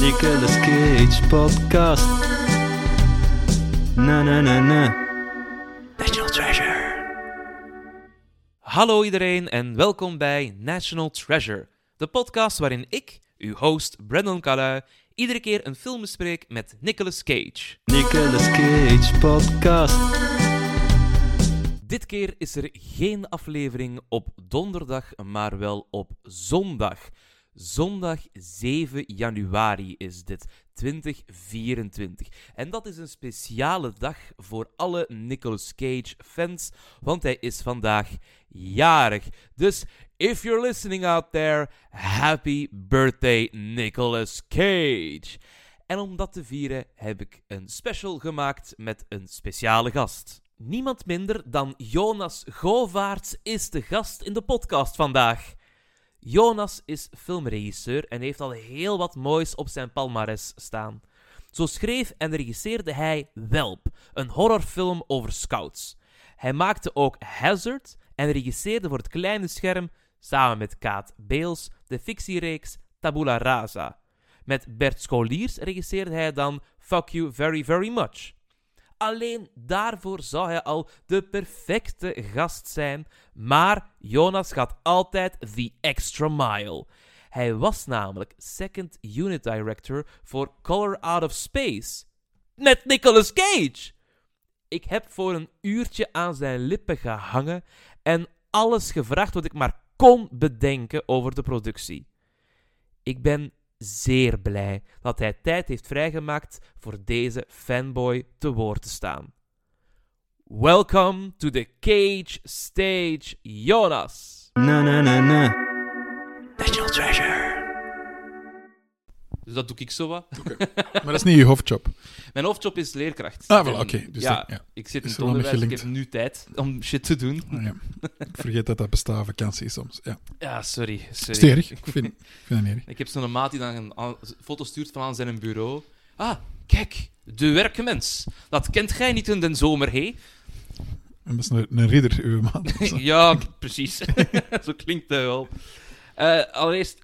Nicolas Cage podcast. Na na na na. National Treasure. Hallo iedereen en welkom bij National Treasure, de podcast waarin ik, uw host Brandon Calais, iedere keer een film bespreek met Nicolas Cage. Nicolas Cage podcast. Dit keer is er geen aflevering op donderdag, maar wel op zondag. Zondag 7 januari is dit, 2024. En dat is een speciale dag voor alle Nicolas Cage fans, want hij is vandaag jarig. Dus if you're listening out there, happy birthday Nicolas Cage. En om dat te vieren heb ik een special gemaakt met een speciale gast. Niemand minder dan Jonas Govaerts is de gast in de podcast vandaag. Jonas is filmregisseur en heeft al heel wat moois op zijn palmares staan. Zo schreef en regisseerde hij Welp, een horrorfilm over scouts. Hij maakte ook Hazard en regisseerde voor het kleine scherm, samen met Kaat Beels, de fictiereeks Tabula Rasa. Met Bert Scholiers regisseerde hij dan Fuck You Very Very Much. Alleen daarvoor zou hij al de perfecte gast zijn, maar Jonas gaat altijd the extra mile. Hij was namelijk second unit director voor Color Out of Space. Met Nicolas Cage! Ik heb voor een uurtje aan zijn lippen gehangen en alles gevraagd wat ik maar kon bedenken over de productie. Ik ben zeer blij dat hij tijd heeft vrijgemaakt voor deze fanboy te woord te staan. Welcome to the Cage Stage, Jonas. Na na na na. National Treasure. Dus dat doe ik zo wat. Maar dat is niet je hoofdjob. Mijn hoofdjob is leerkracht. Ah, voilà, En oké. Dus ja, ik zit in het er wel onderwijs, ik heb nu tijd om shit te doen. Ah, ja. Ik vergeet dat dat bestaat, vakantie soms. Ja. Ja, sorry. sorry. Erg? Ik vind, ik vind het erg. Ik heb zo'n maat die dan een foto stuurt van aan zijn bureau. Ah, kijk, de werkmens. Dat kent gij niet in den zomer, hé? En dat is een, een ridder, uw man. ja, precies. Zo klinkt het wel. Eh, allereerst,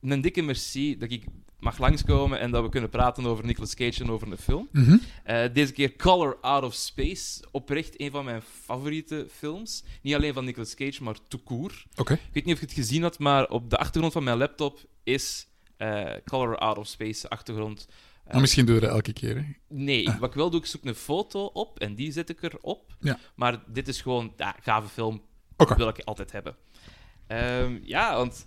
een dikke merci dat ik mag langskomen en dat we kunnen praten over Nicolas Cage en over een film. Mhm. Eh, deze keer Color Out of Space. Oprecht een van mijn favoriete films. Niet alleen van Nicolas Cage, maar tout court. Oké. Ik weet niet of je het gezien had, maar op de achtergrond van mijn laptop is eh, Color Out of Space achtergrond. Eh, Maar misschien doe je dat elke keer. Hè. Nee, wat ik wel doe, ik zoek een foto op en die zet ik erop. Ja. Maar dit is gewoon, ja, gave film, Oké. wil ik altijd hebben. Ehm, ja, want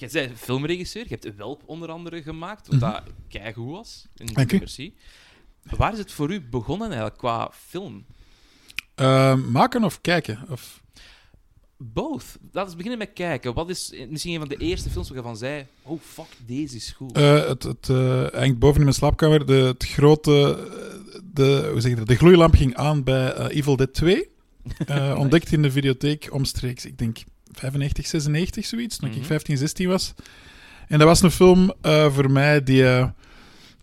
je bent filmregisseur, je hebt Welp onder andere gemaakt, wat Mhm. dat keigoed was. In u. merci. Waar is het voor u begonnen eigenlijk qua film? Eh, maken of kijken? Of... Both. Laten we beginnen met kijken. Wat is misschien een van de eerste films waar je van zei: Oh fuck, deze is goed. Eh, het het hangt boven in mijn slaapkamer. De, het grote... De, hoe zeg je dat? De gloeilamp ging aan bij eh, Evil Dead 2. Eh, Ontdekt in de videotheek omstreeks, ik denk 95, 96, zoiets. Toen Mhm. ik 15, 16 was. En dat was een film eh, voor mij die eh,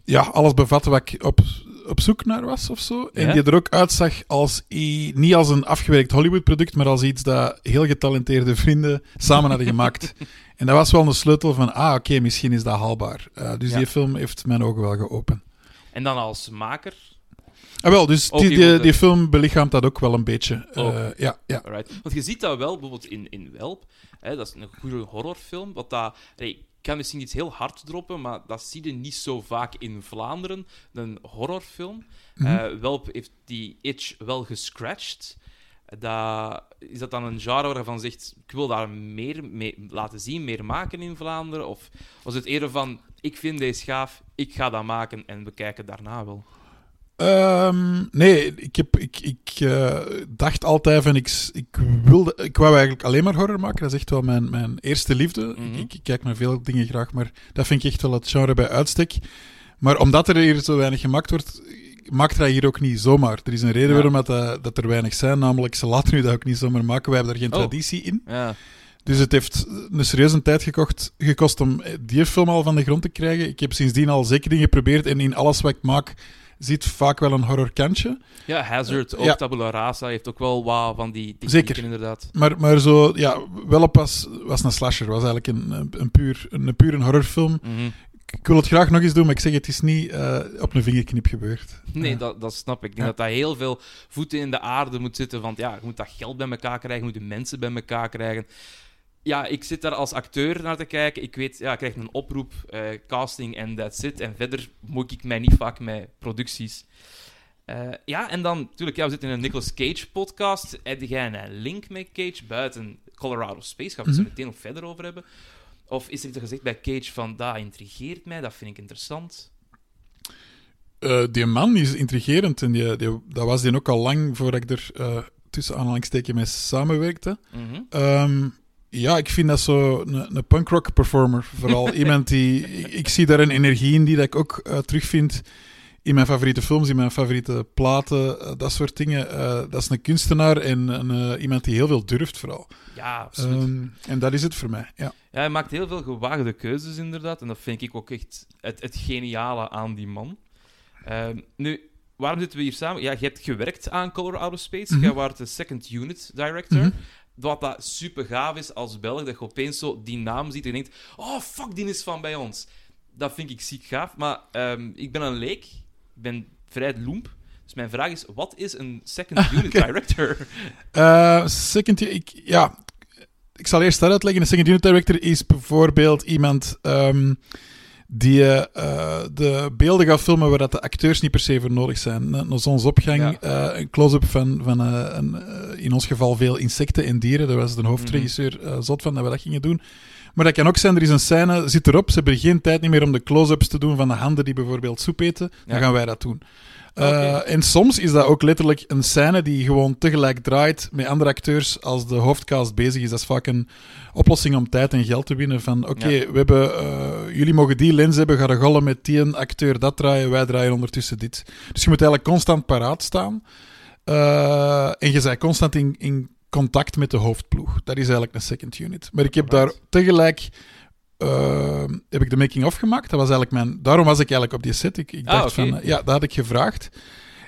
ja, alles bevatte wat ik op, op zoek naar was of zo. En Ja? die er ook uitzag als niet als een afgewerkt Hollywood-product, maar als iets dat heel getalenteerde vrienden samen hadden gemaakt. en dat was wel een sleutel van, ah, oké, misschien is dat haalbaar. Eh, dus Ja. die film heeft mijn ogen wel geopend. En dan als maker. Ah, wel, dus die, die, film belichaamt dat ook wel een beetje. Eh, ja, ja. Alright. Want je ziet dat wel bijvoorbeeld in, in Welp. Hè, dat is een goede horrorfilm. Wat dat, ik kan misschien iets heel hard droppen, maar dat zie je niet zo vaak in Vlaanderen. Een horrorfilm. Mhm. Eh, Welp heeft die itch wel gescratcht. Dat, is dat dan een genre waarvan zegt, ik wil daar meer mee laten zien, meer maken in Vlaanderen? Of was het eerder van, ik vind deze gaaf, ik ga dat maken en we kijken daarna wel? Ehm, nee, ik, heb, ik, ik eh, dacht altijd van ik, ik wilde, ik wou eigenlijk alleen maar horror maken. Dat is echt wel mijn, mijn eerste liefde. Mhm. ik, ik kijk naar veel dingen graag, maar dat vind ik echt wel het genre bij uitstek. Maar omdat er hier zo weinig gemaakt wordt, maakt hij hier ook niet zomaar. Er is een reden Ja. waarom dat, eh, dat er weinig zijn, namelijk ze laten nu dat ook niet zomaar maken. Wij hebben daar geen Oh. traditie in. Ja. Dus het heeft een serieuze tijd gekocht, gekost om die film al van de grond te krijgen. Ik heb sindsdien al zeker dingen geprobeerd en in alles wat ik maak zit vaak wel een horrorkantje. ja, Hazard, ook Ja. Tabula Rasa, heeft ook wel wat van die Zeker. inderdaad. Maar, maar zo, ja, wel op was, was een slasher. Was eigenlijk een, een, puur, een, puur een horrorfilm. Mhm. Ik wil het graag nog eens doen, maar ik zeg, het is niet eh, op een vingerknip gebeurd. Nee, dat, dat snap ik. Ik denk Ja. dat dat heel veel voeten in de aarde moet zitten. Want ja, je moet dat geld bij elkaar krijgen, je moet de mensen bij elkaar krijgen. Ja, ik zit daar als acteur naar te kijken. Ik weet, ja, ik krijg een oproep, eh, casting en that's it. En verder moet ik mij niet vaak met producties. Eh, ja, en dan natuurlijk, ja, we zitten in een Nicolas Cage podcast. Heb jij een link met Cage buiten Colorado Space? Gaan we het zo meteen nog verder over hebben? Of is er iets gezegd bij Cage van, dat intrigeert mij, dat vind ik interessant? Eh, die man is intrigerend en die, die, dat was die ook al lang voordat ik er eh, tussen aanhalingstekens mee samenwerkte. Ehm, ja, ik vind dat zo een, een punkrock performer. Vooral iemand die. Ik, ik zie daar een energie in die dat ik ook eh, terugvind in mijn favoriete films, in mijn favoriete platen, eh, dat soort dingen. Eh, dat is een kunstenaar en een, iemand die heel veel durft, vooral. Ja, absoluut. Ehm, en dat is het voor mij. Ja. Ja, hij maakt heel veel gewaagde keuzes, inderdaad. En dat vind ik ook echt het, het geniale aan die man. Ehm, nu, waarom zitten we hier samen? Ja, je hebt gewerkt aan Color Out of Space. Mhm. Jij was de second unit director. Mhm. Wat dat super gaaf is als Belg, dat je opeens zo die naam ziet en denkt: oh fuck, die is van bij ons. Dat vind ik ziek gaaf. Maar ehm, ik ben een leek, ik ben vrij loemp. Dus mijn vraag is: wat is een second unit director? Eh, second, ik, ja, ik zal eerst dat uitleggen. Een second unit director is bijvoorbeeld iemand ehm, die eh, de beelden gaat filmen waar dat de acteurs niet per se voor nodig zijn. Een, een zonsopgang, Ja. eh, een close-up van, van eh, een, eh, in ons geval veel insecten en dieren. Daar was de hoofdregisseur eh, zot van dat we dat gingen doen. Maar dat kan ook zijn, er is een scène, zit erop, ze hebben geen tijd niet meer om de close-ups te doen van de handen die bijvoorbeeld soep eten. Dan Ja. gaan wij dat doen. Eh. En soms is dat ook letterlijk een scène die gewoon tegelijk draait met andere acteurs als de hoofdcast bezig is. Dat is vaak een oplossing om tijd en geld te winnen. Van oké, Ja. we hebben, eh, jullie mogen die lens hebben, gaan rollen met die een acteur dat draaien, wij draaien ondertussen dit. Dus je moet eigenlijk constant paraat staan. Eh, en je bent constant in, in contact met de hoofdploeg. Dat is eigenlijk een second unit. Maar ik heb daar tegelijk... eh, heb ik de making-of gemaakt. Dat was eigenlijk mijn... Daarom was ik eigenlijk op die set. Ik, ik Ah, dacht van... eh, ja, dat had ik gevraagd.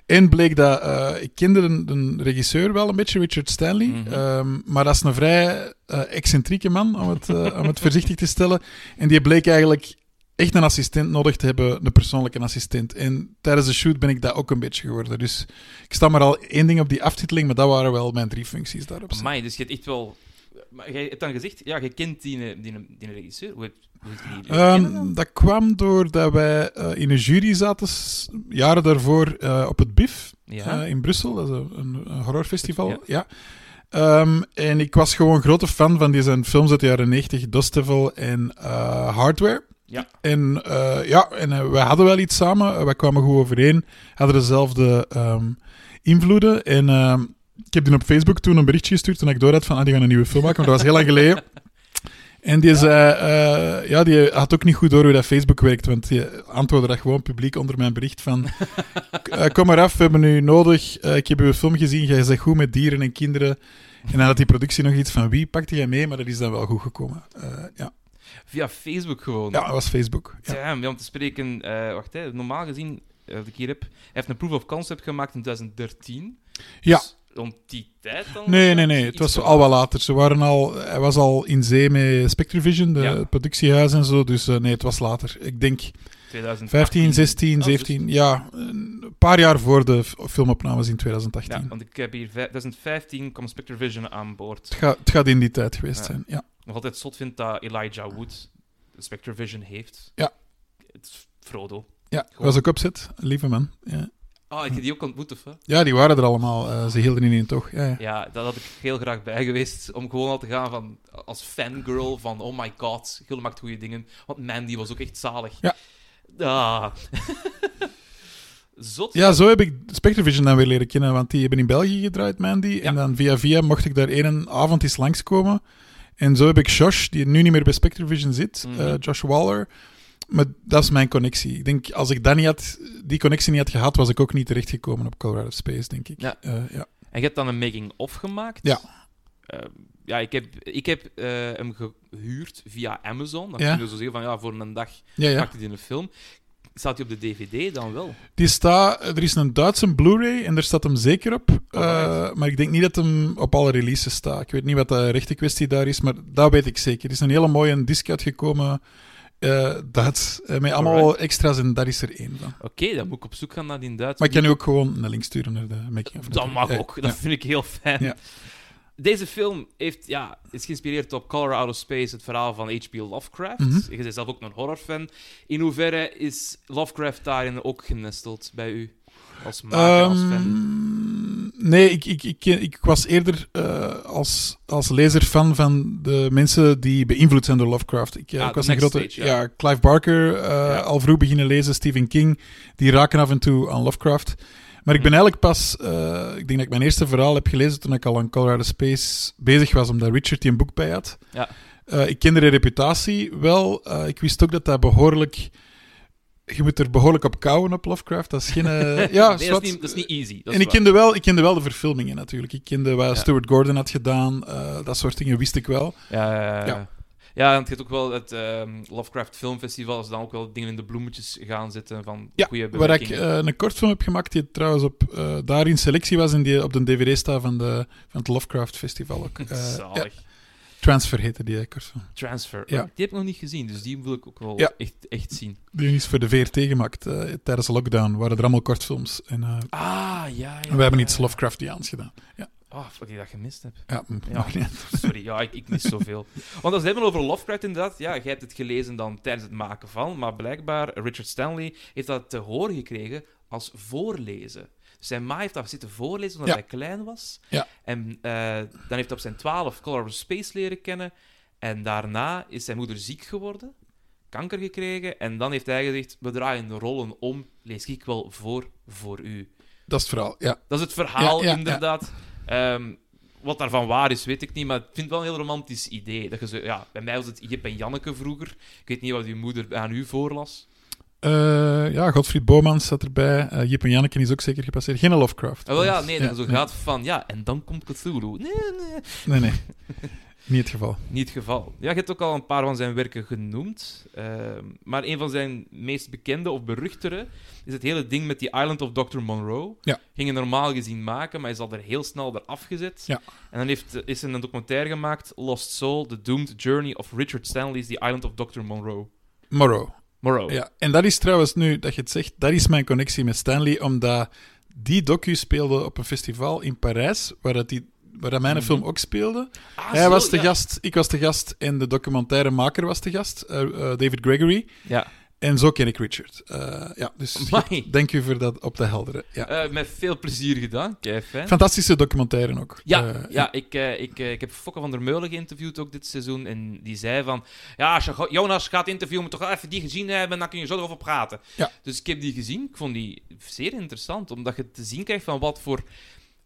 En bleek dat... eh, ik kende de, de regisseur wel een beetje, Richard Stanley. Mhm. Ehm, maar dat is een vrij eh, excentrieke man, om het, om het voorzichtig te stellen. En die bleek eigenlijk echt een assistent nodig te hebben, een persoonlijke assistent. En tijdens de shoot ben ik dat ook een beetje geworden. Dus ik sta maar al één ding op die aftiteling, maar dat waren wel mijn drie functies daarop. Amai, dus je hebt echt wel... Maar jij hebt dan gezegd, ja, je kent die, die, die regisseur. Hoe heb dan? Ehm, dat kwam doordat wij eh, in een jury zaten, jaren daarvoor, eh, op het BIF Ja. eh, in Brussel. Dat is een, een, horrorfestival. Ja. Ja. Ehm, en ik was gewoon grote fan van die zijn films uit de jaren 90, Dust Devil en eh, Hardware. Ja. En eh, ja, en eh, wij hadden wel iets samen. Eh, wij kwamen goed overeen. Hadden dezelfde ehm, invloeden. En ik heb die op Facebook toen een berichtje gestuurd toen ik door had van, ah, die gaan een nieuwe film maken. Maar dat was heel lang geleden. En die zei, eh, ja, die had ook niet goed door hoe dat Facebook werkt, want die antwoordde dat gewoon publiek onder mijn bericht van, eh, kom maar af, we hebben u nodig, Eh, ik heb uw film gezien, jij zegt goed met dieren en kinderen. En dan had die productie nog iets van, wie pakte jij mee? Maar dat is dan wel goed gekomen. Eh, ja. Via Facebook gewoon. ja, dat was Facebook. Ja. Ja, om te spreken, eh, wacht, hè, normaal gezien, eh, wat ik hier heb, hij heeft een proof of concept gemaakt in 2013. Ja. Rond die tijd dan? Nee, nee, nee. Het was al wel later. Ze waren al, hij was al in zee met Spectrevision, de Ja. productiehuis en zo. Dus eh, nee, het was later. Ik denk 2018. 15, 16, Oh, dus- 17. Ja, een paar jaar voor de filmopnames in 2018. Ja, want ik heb hier vij- 2015 kwam Spectrevision aan boord. Het, gaat, het gaat in die tijd geweest Ja. zijn. Ja. Nog altijd zot vind dat Elijah Wood Spectrevision heeft. Ja. Het is Frodo. Ja, was ook opzet. Lieve man. Ja. Oh, ik heb die ook ontmoet, of hè? ja, die waren er allemaal. Eh, ze hielden in toch. Ja, ja. Ja, dat had ik heel graag bij geweest. Om gewoon al te gaan van, als fangirl van, oh my god, Gilde maakt goede dingen. Want Mandy was ook echt zalig. Ja. Ah. Zot. Ja, zo heb ik Spectrevision dan weer leren kennen, want die hebben in België gedraaid, Mandy. Ja. En dan via via mocht ik daar één avond eens langskomen. En zo heb ik Josh, die nu niet meer bij Spectrevision zit, Mhm. eh, Josh Waller, maar dat is mijn connectie. Ik denk, als ik dat niet had, die connectie niet had gehad, was ik ook niet terechtgekomen op Colorado Space, denk ik. Ja. Eh, ja. En je hebt dan een making-of gemaakt. Ja. Eh, ja, ik heb, ik heb eh, hem gehuurd via Amazon. Dan Ja. kun je zo zeggen van, ja, voor een dag Ja, ja. die in een film. Staat hij op de DVD dan wel? Die staat, er is een Duitse Blu-ray en daar staat hem zeker op. Alright. maar ik denk niet dat hem op alle releases staat. Ik weet niet wat de rechte kwestie daar is, maar dat weet ik zeker. Er is een hele mooie disc uitgekomen, eh Duits, eh, met allemaal Alright. extra's en daar is er één van. Oké, dan moet ik op zoek gaan naar die Duitse. Maar ik kan u ook gewoon een link sturen naar de making of. Dat mag ook. Dat ja. vind ik heel fijn. Ja. Deze film heeft, ja, is geïnspireerd op Color Out of Space, het verhaal van H.P. Lovecraft. Mhm. Je bent zelf ook een horrorfan. In hoeverre is Lovecraft daarin ook genesteld bij u? Als maker, als fan? Ehm, nee, ik, ik, ik, ik was eerder eh, als, als lezer fan van de mensen die beïnvloed zijn door Lovecraft. Ik, eh, Ah, ik was een grote. stage, ja. ja. Clive Barker, eh, Ja. al vroeg beginnen lezen, Stephen King. Die raken af en toe aan Lovecraft. Maar ik ben Mhm. eigenlijk pas. ik denk dat ik mijn eerste verhaal heb gelezen toen ik al aan Colorado Space bezig was, omdat Richard die een boek bij had. Ja. Ik kende de reputatie wel. Ik wist ook dat dat behoorlijk. Je moet er behoorlijk op kouwen op Lovecraft. Dat is geen. eh, ja, nee, dat, is niet, dat is niet easy. Dat en ik waar. kende, wel, ik kende wel de verfilmingen natuurlijk. Ik kende wat Ja. Stuart Gordon had gedaan. eh, dat soort dingen wist ik wel. Ja, ja, ja. En het heeft ook wel het ehm, Lovecraft Filmfestival. Is dan ook wel dingen in de bloemetjes gaan zitten van Ja, goede Waar ik eh, een kortfilm heb gemaakt die trouwens op, daar in selectie was en die op de DVD staat van, de, van het Lovecraft Festival ook. Zalig. Transfer heette die kortfilm. Transfer. Ja. Die heb ik nog niet gezien, dus die wil ik ook wel Ja. echt, echt zien. Die is voor de VRT gemaakt eh, tijdens de lockdown. Waren er allemaal kortfilms. En eh, Ah, ja, ja. we hebben iets ja. Lovecraftiaans gedaan. Oh, fuck, ik dat gemist heb. Ja, Ja. niet. Sorry, ja, ik, ik mis zoveel. Want als we het hebben over Lovecraft, inderdaad, ja, jij hebt het gelezen dan tijdens het maken van, maar blijkbaar, Richard Stanley heeft dat te horen gekregen als voorlezen. Dus zijn ma heeft dat zitten voorlezen omdat Ja. hij klein was. Ja. En eh, dan heeft hij op zijn twaalf Color of Space leren kennen. En daarna is zijn moeder ziek geworden, kanker gekregen. En dan heeft hij gezegd, we draaien de rollen om, lees ik wel voor voor u. Dat is het verhaal, ja. Dat is het verhaal, Ja, inderdaad. Ehm, wat daarvan waar is, weet ik niet, maar ik vind het wel een heel romantisch idee. Dat je zo, ja, bij mij was het Jip en Janneke vroeger. Ik weet niet wat uw moeder aan u voorlas. Eh, ja, Godfried Bomans zat erbij. Eh, Jip en Janneke is ook zeker gepasseerd. Geen Lovecraft. Oh, wel ja, Dus, nee, dat zo gaat van, ja, en dan komt Cthulhu. Nee, nee, Nee, nee. Niet het geval. niet het geval. Ja, je hebt ook al een paar van zijn werken genoemd. ehm, maar een van zijn meest bekende of beruchtere is het hele ding met die Island of Dr. Monroe. Ja. Ging je normaal gezien maken, maar is al er heel snel eraf gezet. Ja. En dan heeft, is er een documentaire gemaakt, Lost Soul, The Doomed Journey of Richard Stanley's The Island of Dr. Monroe. Morrow. Ja, en dat is trouwens nu dat je het zegt, dat is mijn connectie met Stanley, omdat die docu speelde op een festival in Parijs, waar, dat die, waar dat mijn Mhm. film ook speelde. Ah, Hij zo, was de ja. gast, ik was de gast en de documentairemaker was de gast, eh, eh, David Gregory. Ja. En zo ken ik Richard. Eh, ja, dus dank u voor dat op te helderen. Ja. Eh, met veel plezier gedaan. Kei fijn. Fantastische documentaire ook. Ja, Eh, ja ik, eh, ik, ik heb Fokke van der Meulen geïnterviewd ook dit seizoen. En die zei van... Ja, als je Jonas gaat interviewen, moet toch wel even die gezien hebben. Dan kun je zo erover praten. Ja. Dus ik heb die gezien. Ik vond die zeer interessant. Omdat je te zien krijgt van wat voor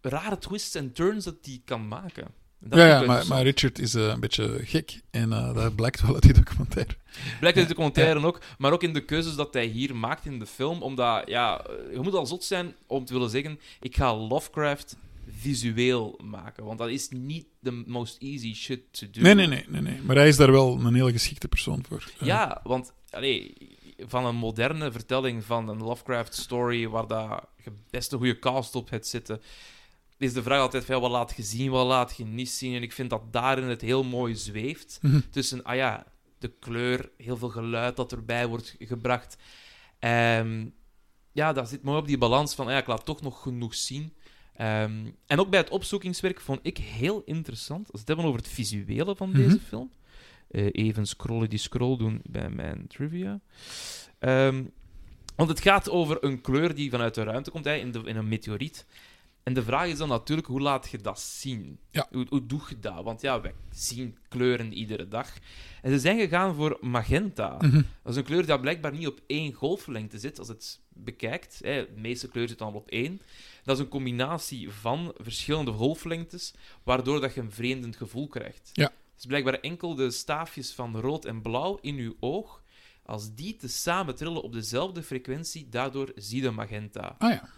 rare twists en turns dat die kan maken. Dat ja, ja maar. Richard is eh, een beetje gek. En eh, dat blijkt wel uit die documentaire. Blijkt uit de commentaire ook, maar ook in de keuzes dat hij hier maakt in de film. Omdat, ja, eh, je moet al zot zijn om te willen zeggen: ik ga Lovecraft visueel maken. Want dat is niet de most easy shit to do. Nee, nee, nee, nee, nee. Maar hij is daar wel een heel geschikte persoon voor. Ja, want allee, van een moderne vertelling van een Lovecraft-story waar dat je best een goede cast op hebt zitten, is de vraag altijd van, wat laat je zien, wat laat je niet zien. En ik vind dat daarin het heel mooi zweeft. Mhm. Tussen, ah ja, de kleur, heel veel geluid dat erbij wordt gebracht. Ehm, ja, dat zit mooi op die balans van, ah ja, ik laat toch nog genoeg zien. Ehm, en ook bij het opzoekingswerk vond ik heel interessant, als we het hebben over het visuele van Mhm. deze film. Eh, even scrollen die scroll doen bij mijn trivia. Ehm, want het gaat over een kleur die vanuit de ruimte komt, hè, in, de, in een meteoriet. En de vraag is dan natuurlijk, hoe laat je dat zien? Ja. Hoe, hoe doe je dat? Want ja, wij zien kleuren iedere dag. En ze zijn gegaan voor magenta. Mhm. Dat is een kleur die blijkbaar niet op één golflengte zit, als het bekijkt. Hè. De meeste kleuren zitten allemaal op één. Dat is een combinatie van verschillende golflengtes, waardoor dat je een vreemdend gevoel krijgt. Ja. Dus blijkbaar enkel de staafjes van rood en blauw in je oog, Als die tezamen trillen op dezelfde frequentie, daardoor zie je magenta. Ah ja.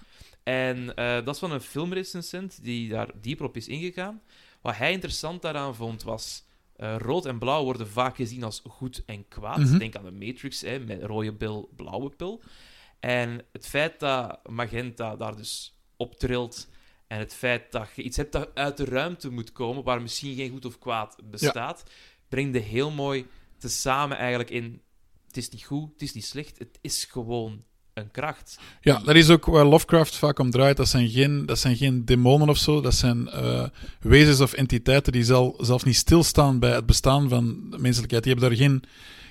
En eh, dat is van een filmrecensent die daar dieper op is ingegaan. Wat hij interessant daaraan vond was... eh, rood en blauw worden vaak gezien als goed en kwaad. Mhm. Denk aan de Matrix, hè, met rode pil, blauwe pil. En het feit dat magenta daar dus op trilt... En het feit dat je iets hebt dat uit de ruimte moet komen, waar misschien geen goed of kwaad bestaat, brengt de heel mooi tezamen eigenlijk in... Het is niet goed, het is niet slecht, het is gewoon kracht. Ja, dat is ook waar Lovecraft vaak om draait. Dat zijn geen, dat zijn geen demonen of zo. Dat zijn eh, wezens of entiteiten die zel, zelfs niet stilstaan bij het bestaan van de menselijkheid. Die hebben daar geen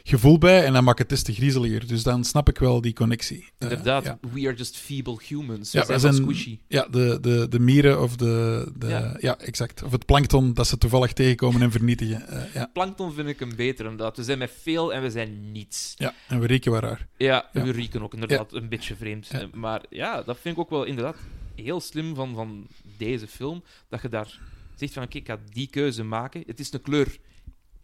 gevoel bij en dat maakt het des te griezeliger. Dus dan snap ik wel die connectie. Eh, Inderdaad, ja. we are just feeble humans. Ja, we zijn, squishy. Ja, de, de, de mieren of de, de Ja. ja. exact. Of het plankton dat ze toevallig tegenkomen en vernietigen. Eh, ja. Plankton vind ik een beter, inderdaad. We zijn met veel en we zijn niets. ja, en we rieken waar raar. Ja, we rieken ook inderdaad een beetje vreemd. Eh, Maar ja, dat vind ik ook wel inderdaad heel slim van, van deze film. Dat je daar zegt van, oké, ik ga die keuze maken. Het is een kleur.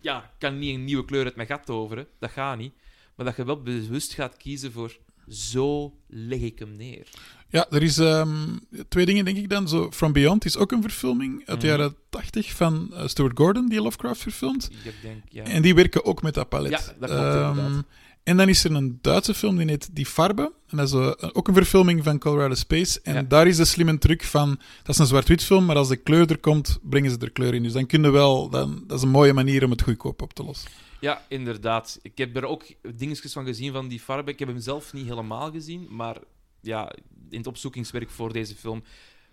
Ja, ik kan niet een nieuwe kleur uit mijn gat toveren. Dat gaat niet. Maar dat je wel bewust gaat kiezen voor zo leg ik hem neer. Ja, er is ehm, twee dingen, denk ik dan. Zo, From Beyond is ook een verfilming uit de Mhm. jaren 80 van eh, Stuart Gordon, die Lovecraft verfilmt. Ik denk, ja. En die werken ook met dat palet. Ja, dat klopt Ehm, inderdaad. En dan is er een Duitse film die heet Die Farbe. En dat is eh, ook een verfilming van Colorado Space. En Ja. daar is de slimme truc van... Dat is een zwart-wit film, maar als de kleur er komt, brengen ze er kleur in. Dus dan kunnen wel... Dan, dat is een mooie manier om het goedkoop op te lossen. Ja, inderdaad. Ik heb er ook dingetjes van gezien van die farbe. Ik heb hem zelf niet helemaal gezien, maar ja, in het opzoekingswerk voor deze film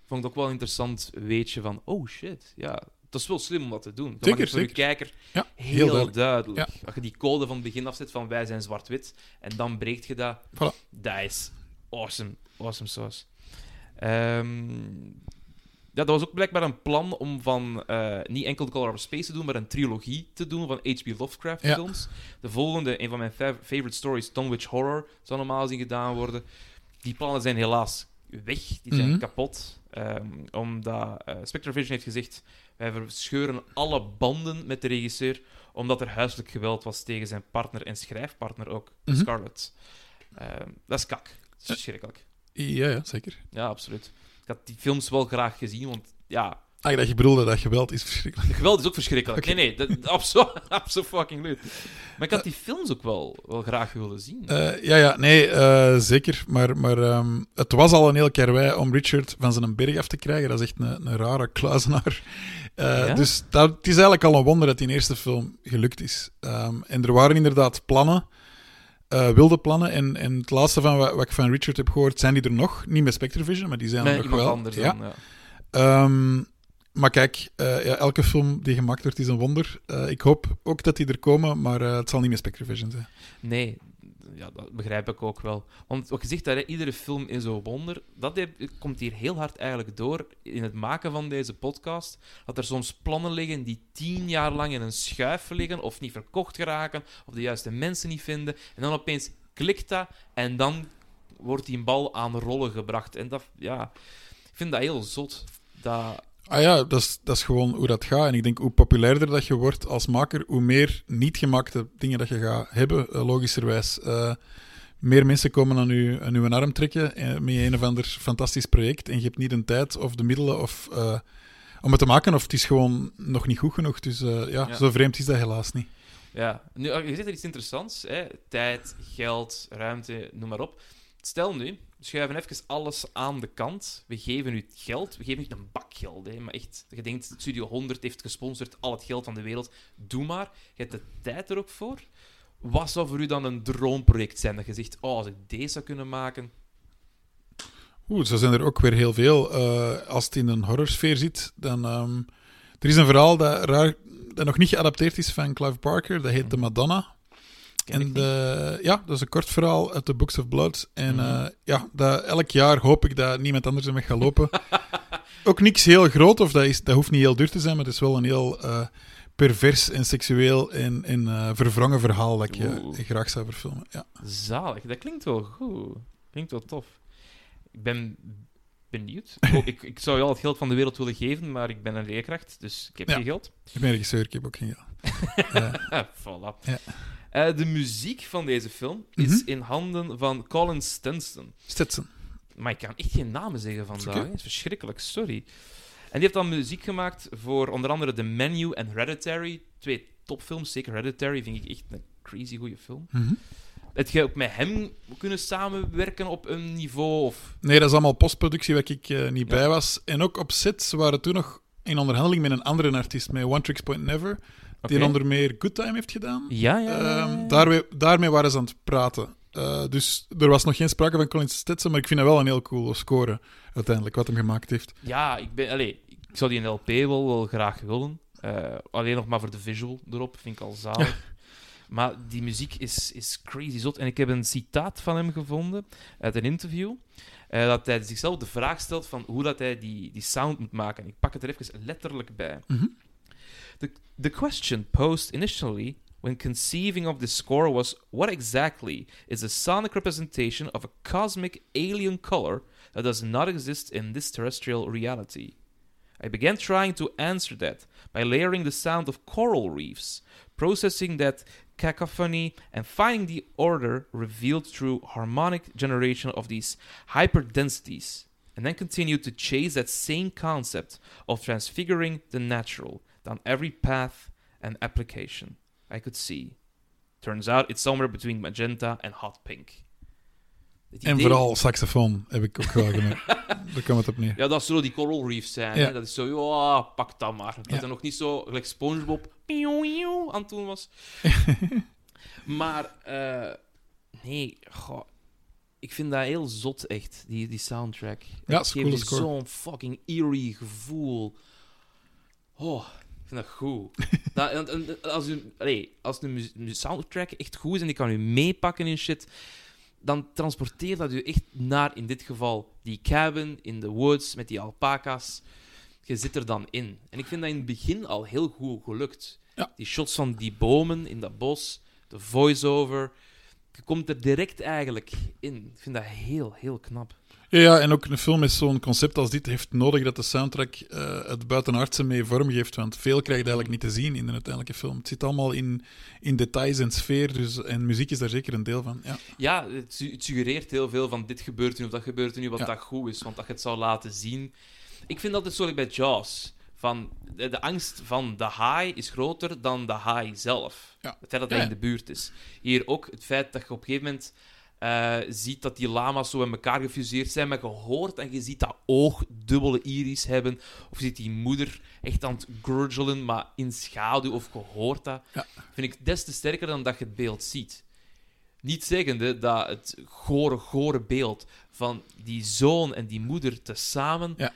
vond ik het ook wel een interessant weetje van, oh shit, ja, het is wel slim om dat te doen. Dat Zeker, maakt voor de kijker Ja, heel, duidelijk. duidelijk. Als je die code van het begin afzet van wij zijn zwart-wit, en dan breekt je dat, Voilà. dat is awesome. Awesome sauce. Ehm, ja, dat was ook blijkbaar een plan om van eh, niet enkel The Color of Space te doen, maar een trilogie te doen van H.P. Lovecraft Ja. films. De volgende, een van mijn fav- favorite stories, Dunwich Horror, zou normaal gezien gedaan worden. Die plannen zijn helaas weg, die zijn Mhm. kapot. ehm, omdat eh Spectrovision heeft gezegd, wij verscheuren alle banden met de regisseur, omdat er huiselijk geweld was tegen zijn partner en schrijfpartner ook, Mhm. Scarlett. Ehm, dat is kak. Dat is verschrikkelijk. Ja, ja, zeker. Ja, absoluut. Ik had die films wel graag gezien, want ja, Ah, dat je bedoelde dat geweld is verschrikkelijk. geweld is ook verschrikkelijk. Oké. Nee, nee, dat absoluut abso fucking leuk. Maar ik had die films ook wel, wel graag willen zien. Eh, ja, ja, nee, eh, zeker. Maar, maar ehm, het was al een heel karwei om Richard van zijn berg af te krijgen. Dat is echt een, een rare kluizenaar. Eh, Ja? Dus dat, het is eigenlijk al een wonder dat die eerste film gelukt is. Ehm, en er waren inderdaad plannen, wilde plannen. En, en het laatste van wat, wat ik van Richard heb gehoord, zijn die er nog. Niet met Spectrovision, maar die zijn nee, er nog wel. anders ja. dan. Ja. Ehm, maar kijk, eh, ja, elke film die gemaakt wordt is een wonder. Eh, ik hoop ook dat die er komen, maar eh, het zal niet met Spectrovision zijn. Nee, ja, dat begrijp ik ook wel. Want wat je zegt, hè, iedere film is een wonder. Dat komt hier heel hard eigenlijk door in het maken van deze podcast. Dat er soms plannen liggen die tien jaar lang in een schuif liggen, of niet verkocht geraken, of de juiste mensen niet vinden. En dan opeens klikt dat, en dan wordt die bal aan rollen gebracht. En dat, ja, ik vind dat heel zot. Dat, Ah ja, dat is, dat is gewoon hoe dat gaat. En ik denk, hoe populairder dat je wordt als maker, hoe meer niet gemaakte dingen dat je gaat hebben, eh, logischerwijs. Eh, meer mensen komen aan je, aan uw arm trekken eh, met een of ander fantastisch project en je hebt niet de tijd of de middelen of, om het te maken, of het is gewoon nog niet goed genoeg. Dus ja, Ja. zo vreemd is dat helaas niet. Ja, nu, je zegt er iets interessants. Hè? Tijd, geld, ruimte, noem maar op. Stel nu, schuiven even alles aan de kant. We geven u geld. We geven niet een bak geld. Hè? Maar echt, je denkt, Studio 100 heeft gesponsord al het geld van de wereld. Doe maar. Je hebt de tijd er ook voor. Wat zou voor u dan een droomproject zijn? Dat je zegt, oh, als ik deze zou kunnen maken... Oeh, zo zijn er ook weer heel veel. Eh, als het in een horrorsfeer zit, dan... ehm, er is een verhaal dat, raar, dat nog niet geadapteerd is van Clive Barker. Dat heet The Madonna. En de, ja, dat is een kort verhaal uit de Books of Blood. En Mhm. eh, ja, dat, elk jaar hoop ik dat niemand anders ermee gaat lopen. Ook niks heel groot, of dat, is, dat hoeft niet heel duur te zijn, maar het is wel een heel eh, pervers en seksueel en, en eh, verwrongen verhaal dat ik je graag zou verfilmen. Ja. Zalig. Dat klinkt wel goed. Klinkt wel tof. Ik ben benieuwd. Oh, ik, ik zou je al het geld van de wereld willen geven, maar ik ben een leerkracht, dus ik heb Ja. geen geld. Ik ben regisseur, ik heb ook geen geld. Voilà. Ja. Eh, de muziek van deze film is Mhm. in handen van Colin Stinson. Stetson. Maar ik kan echt geen namen zeggen vandaag. Het is verschrikkelijk, sorry. En die heeft dan muziek gemaakt voor onder andere The Menu en Hereditary. Twee topfilms, zeker Hereditary vind ik echt een crazy goede film. Heb jij ook met hem kunnen samenwerken op een niveau? Of... Nee, dat is allemaal postproductie waar ik eh, niet Ja. bij was. En ook op set waren toen nog in onderhandeling met een andere artiest, met One Tricks Point Never, die Oké. onder meer Good Time heeft gedaan. Ja, ja, ja, Ehm, daarmee, daarmee waren ze aan het praten. Eh, dus er was nog geen sprake van Colin Stetson, maar ik vind dat wel een heel coole score, uiteindelijk, wat hem gemaakt heeft. Ja, ik, ben, allee, ik zou die in LP wel, wel graag willen. Eh, alleen nog maar voor de visual erop, vind ik al zalig. Maar die muziek is, is crazy zot. En ik heb een citaat van hem gevonden uit een interview. eh, dat hij zichzelf de vraag stelt van hoe dat hij die, die sound moet maken. Ik pak het er even letterlijk bij. Mhm. The, the question posed initially when conceiving of this score was what exactly is a sonic representation of a cosmic alien color that does not exist in this terrestrial reality? I began trying to answer that by layering the sound of coral reefs, processing that cacophony, and finding the order revealed through harmonic generation of these hyperdensities, and then continued to chase that same concept of transfiguring the natural down every path and application I could see. Turns out it's somewhere between magenta and hot pink. En vooral saxofoon heb ik ook wel. Daar kwam het op neer. Ja, dat zullen die coral reefs zijn. Ja. Hè? Dat is zo, ja, pak dat maar. Dat Ja. er nog niet zo, gelijk Spongebob, aan het doen was. maar, eh, nee, goh, ik vind dat heel zot, echt, die, die soundtrack. Ja, is geeft score. zo'n fucking eerie gevoel. Oh, ik vind dat goed. dat, en- en- als, u, als de soundtrack echt goed is en die kan u meepakken in shit, dan transporteert dat u echt naar, in dit geval, die cabin in the woods met die alpaca's. Je zit er dan in. En ik vind dat in het begin al heel goed gelukt. Ja. Die shots van die bomen in dat bos, de voice-over. Je komt er direct eigenlijk in. Ik vind dat heel, heel knap. Ja, en ook een film met zo'n concept als dit heeft nodig dat de soundtrack eh, het buitenaardse mee vorm geeft. Want veel krijg je eigenlijk niet te zien in de uiteindelijke film. Het zit allemaal in, in details en sfeer. Dus, en muziek is daar zeker een deel van. Ja. Ja, het, su- het suggereert heel veel van dit gebeurt nu of dat gebeurt nu, wat Ja. dat goed is. Want dat je het zou laten zien. Ik vind dat het zo bij Jaws. Van de, de angst van de haai is groter dan de haai zelf. Ja. Het feit dat hij ja. in de buurt is. Hier ook het feit dat je op een gegeven moment eh, ziet dat die lama's zo in elkaar gefuseerd zijn. Maar je hoort en je ziet dat oog dubbele iris hebben. Of je ziet die moeder echt aan het gurgelen, maar in schaduw. Of je hoort dat. Ja. Vind ik des te sterker dan dat je het beeld ziet. Niet zeggende dat het gore, gore beeld van die zoon en die moeder tezamen... Ja.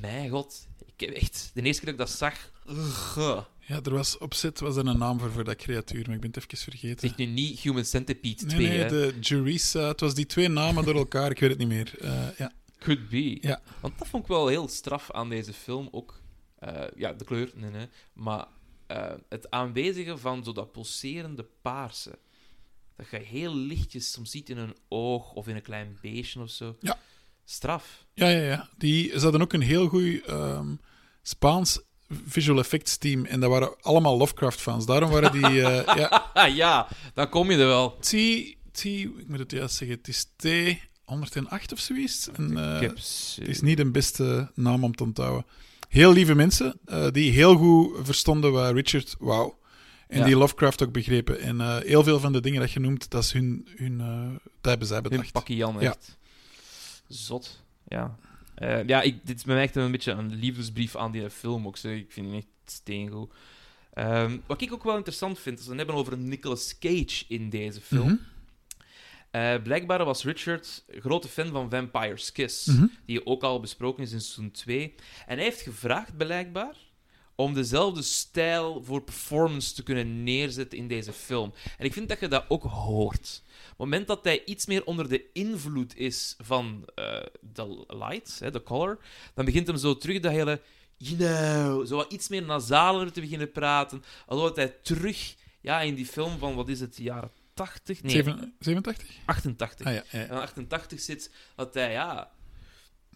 Mijn god, ik heb echt... De eerste keer dat ik dat zag... ugh. Ja, er was op set was er een naam voor, voor dat creatuur, maar ik ben het even vergeten. Zeg nu niet Human Centipede Nee, 2, nee, hè. de Jurisa. Het was die twee namen door elkaar, ik weet het niet meer. Eh, ja. Could be. Ja. Want dat vond ik wel heel straf aan deze film ook. Eh, ja, de kleur, nee, nee. Maar eh, het aanwezigen van zo dat pulserende paarse. Dat je heel lichtjes soms ziet in een oog of in een klein beestje of zo. Ja. Straf. Ja, ja, ja. Die, ze hadden ook een heel goed ehm, Spaans visual effects team. En dat waren allemaal Lovecraft-fans. Daarom waren die... eh, ja, ja, dan kom je er wel. T, T, ik moet het juist zeggen, het is T108 of zoiets. En, eh, het is niet de beste naam om te onthouden. Heel lieve mensen, eh, die heel goed verstonden wat Richard wou. En Ja. die Lovecraft ook begrepen. En heel veel van de dingen dat je noemt, dat, is hun, hun, dat hebben zij Hun bedacht. pakje Jan, Ja. echt. Zot. Ja. Eh, ja, ik, dit is bij mij echt een beetje een liefdesbrief aan die film ook. Zo. Ik vind die echt steengoed. Ehm, wat ik ook wel interessant vind, is we hebben over Nicolas Cage in deze film. Mhm. Eh, blijkbaar was Richard een grote fan van Vampire's Kiss, Mhm. die ook al besproken is in seizoen 2. En hij heeft gevraagd, blijkbaar, om dezelfde stijl voor performance te kunnen neerzetten in deze film. En ik vind dat je dat ook hoort. Op het moment dat hij iets meer onder de invloed is van eh, de light, hè, de color, dan begint hem zo terug dat hele, you know, zo wat iets meer nasaler te beginnen praten. Alhoewel hij terug, ja, in die film van, wat is het, jaren 80? Nee, Zeven- 87? 88. Ah ja, ja. En 88 zit, dat hij, ja,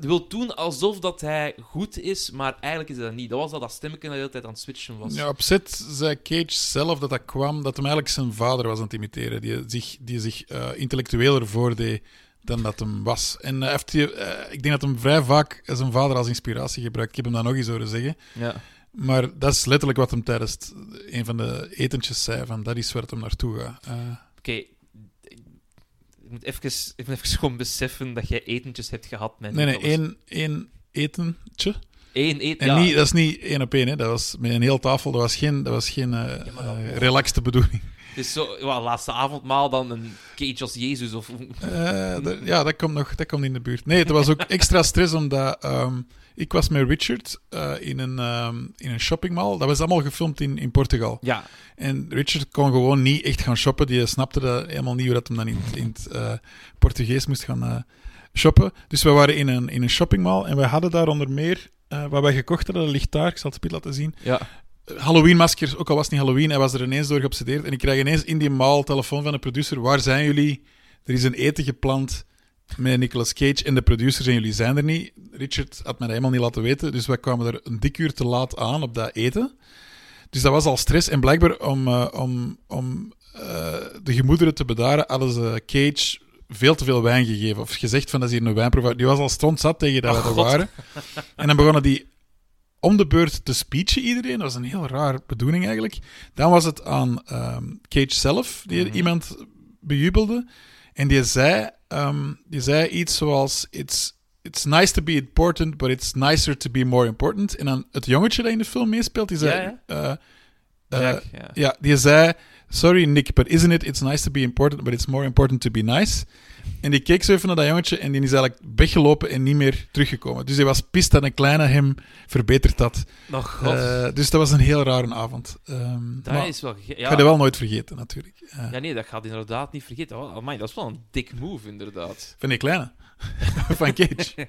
wil doen alsof dat hij goed is, maar eigenlijk is dat niet. Dat was dat dat stemmetje dat de hele tijd aan het switchen was. Ja, op zei Cage zelf dat dat kwam, dat hem eigenlijk zijn vader was aan het imiteren, die zich, die zich eh, intellectueler voordeed dan dat hem was. En eh, heeft hij, eh, ik denk dat hem vrij vaak zijn vader als inspiratie gebruikt. Ik heb hem dat nog eens horen zeggen. Ja. Maar dat is letterlijk wat hem tijdens een van de etentjes zei, van dat is waar het hem naartoe gaat. Oké. Ik moet even, ik moet even gewoon beseffen dat jij etentjes hebt gehad met nee, nee, één, één etentje. Eén eten. En ja. niet, dat is niet één op één, hè. dat was met een heel tafel. Dat was geen, dat was geen eh Ja, maar dat- eh, relaxte bedoeling. Het is zo, well, laatste avondmaal dan een Cage als Jezus of... Eh, ja, dat komt nog dat komt in de buurt. Nee, het was ook extra stress omdat ehm, ik was met Richard eh, in, een, ehm, in een shoppingmall. Dat was allemaal gefilmd in, in Portugal. Ja. En Richard kon gewoon niet echt gaan shoppen. Die snapte dat helemaal niet hoe dat hem dan in, in het eh, Portugees moest gaan eh, shoppen. Dus we waren in een, in een shoppingmall en we hadden daar onder meer wat wij gekocht hadden. Dat ligt daar, ik zal het spel laten zien. Ja. Halloween-maskers, ook al was het niet Halloween, hij was er ineens door geobsedeerd. En ik krijg ineens in die mall telefoon van de producer: Waar zijn jullie? Er is een eten gepland met Nicolas Cage en de producers en jullie zijn er niet. Richard had mij dat helemaal niet laten weten, dus wij kwamen er een dik uur te laat aan op dat eten. Dus dat was al stress. En blijkbaar om, eh, om, om eh, de gemoederen te bedaren, hadden ze Cage veel te veel wijn gegeven. Of gezegd van dat is hier een wijnproever. Die was al stondzat tegen dat Oh, we er waren. En dan begonnen die om de beurt te speechen iedereen. Dat was een heel raar bedoeling eigenlijk. Dan was het aan ehm, Cage zelf, die Mhm. iemand bejubelde. En die zei, ehm, die zei iets zoals: it's, it's nice to be important, but it's nicer to be more important. En dan het jongetje dat in de film meespeelt, die zei... Ja, eh, eh, Jack, ja. ja, die zei: Sorry, Nick, but isn't it? It's nice to be important, but it's more important to be nice. En die keek zo even naar dat jongetje en die is eigenlijk weggelopen en niet meer teruggekomen. Dus hij was pist dat een kleine hem verbeterd had. Nog god. Eh, dus dat was een heel rare avond. Ehm, dat is wel... Ja. ga dat wel nooit vergeten, natuurlijk. Eh, ja, nee, dat gaat inderdaad niet vergeten. Oh, amai, dat is wel een dik move, inderdaad. Van die kleine. van Cage.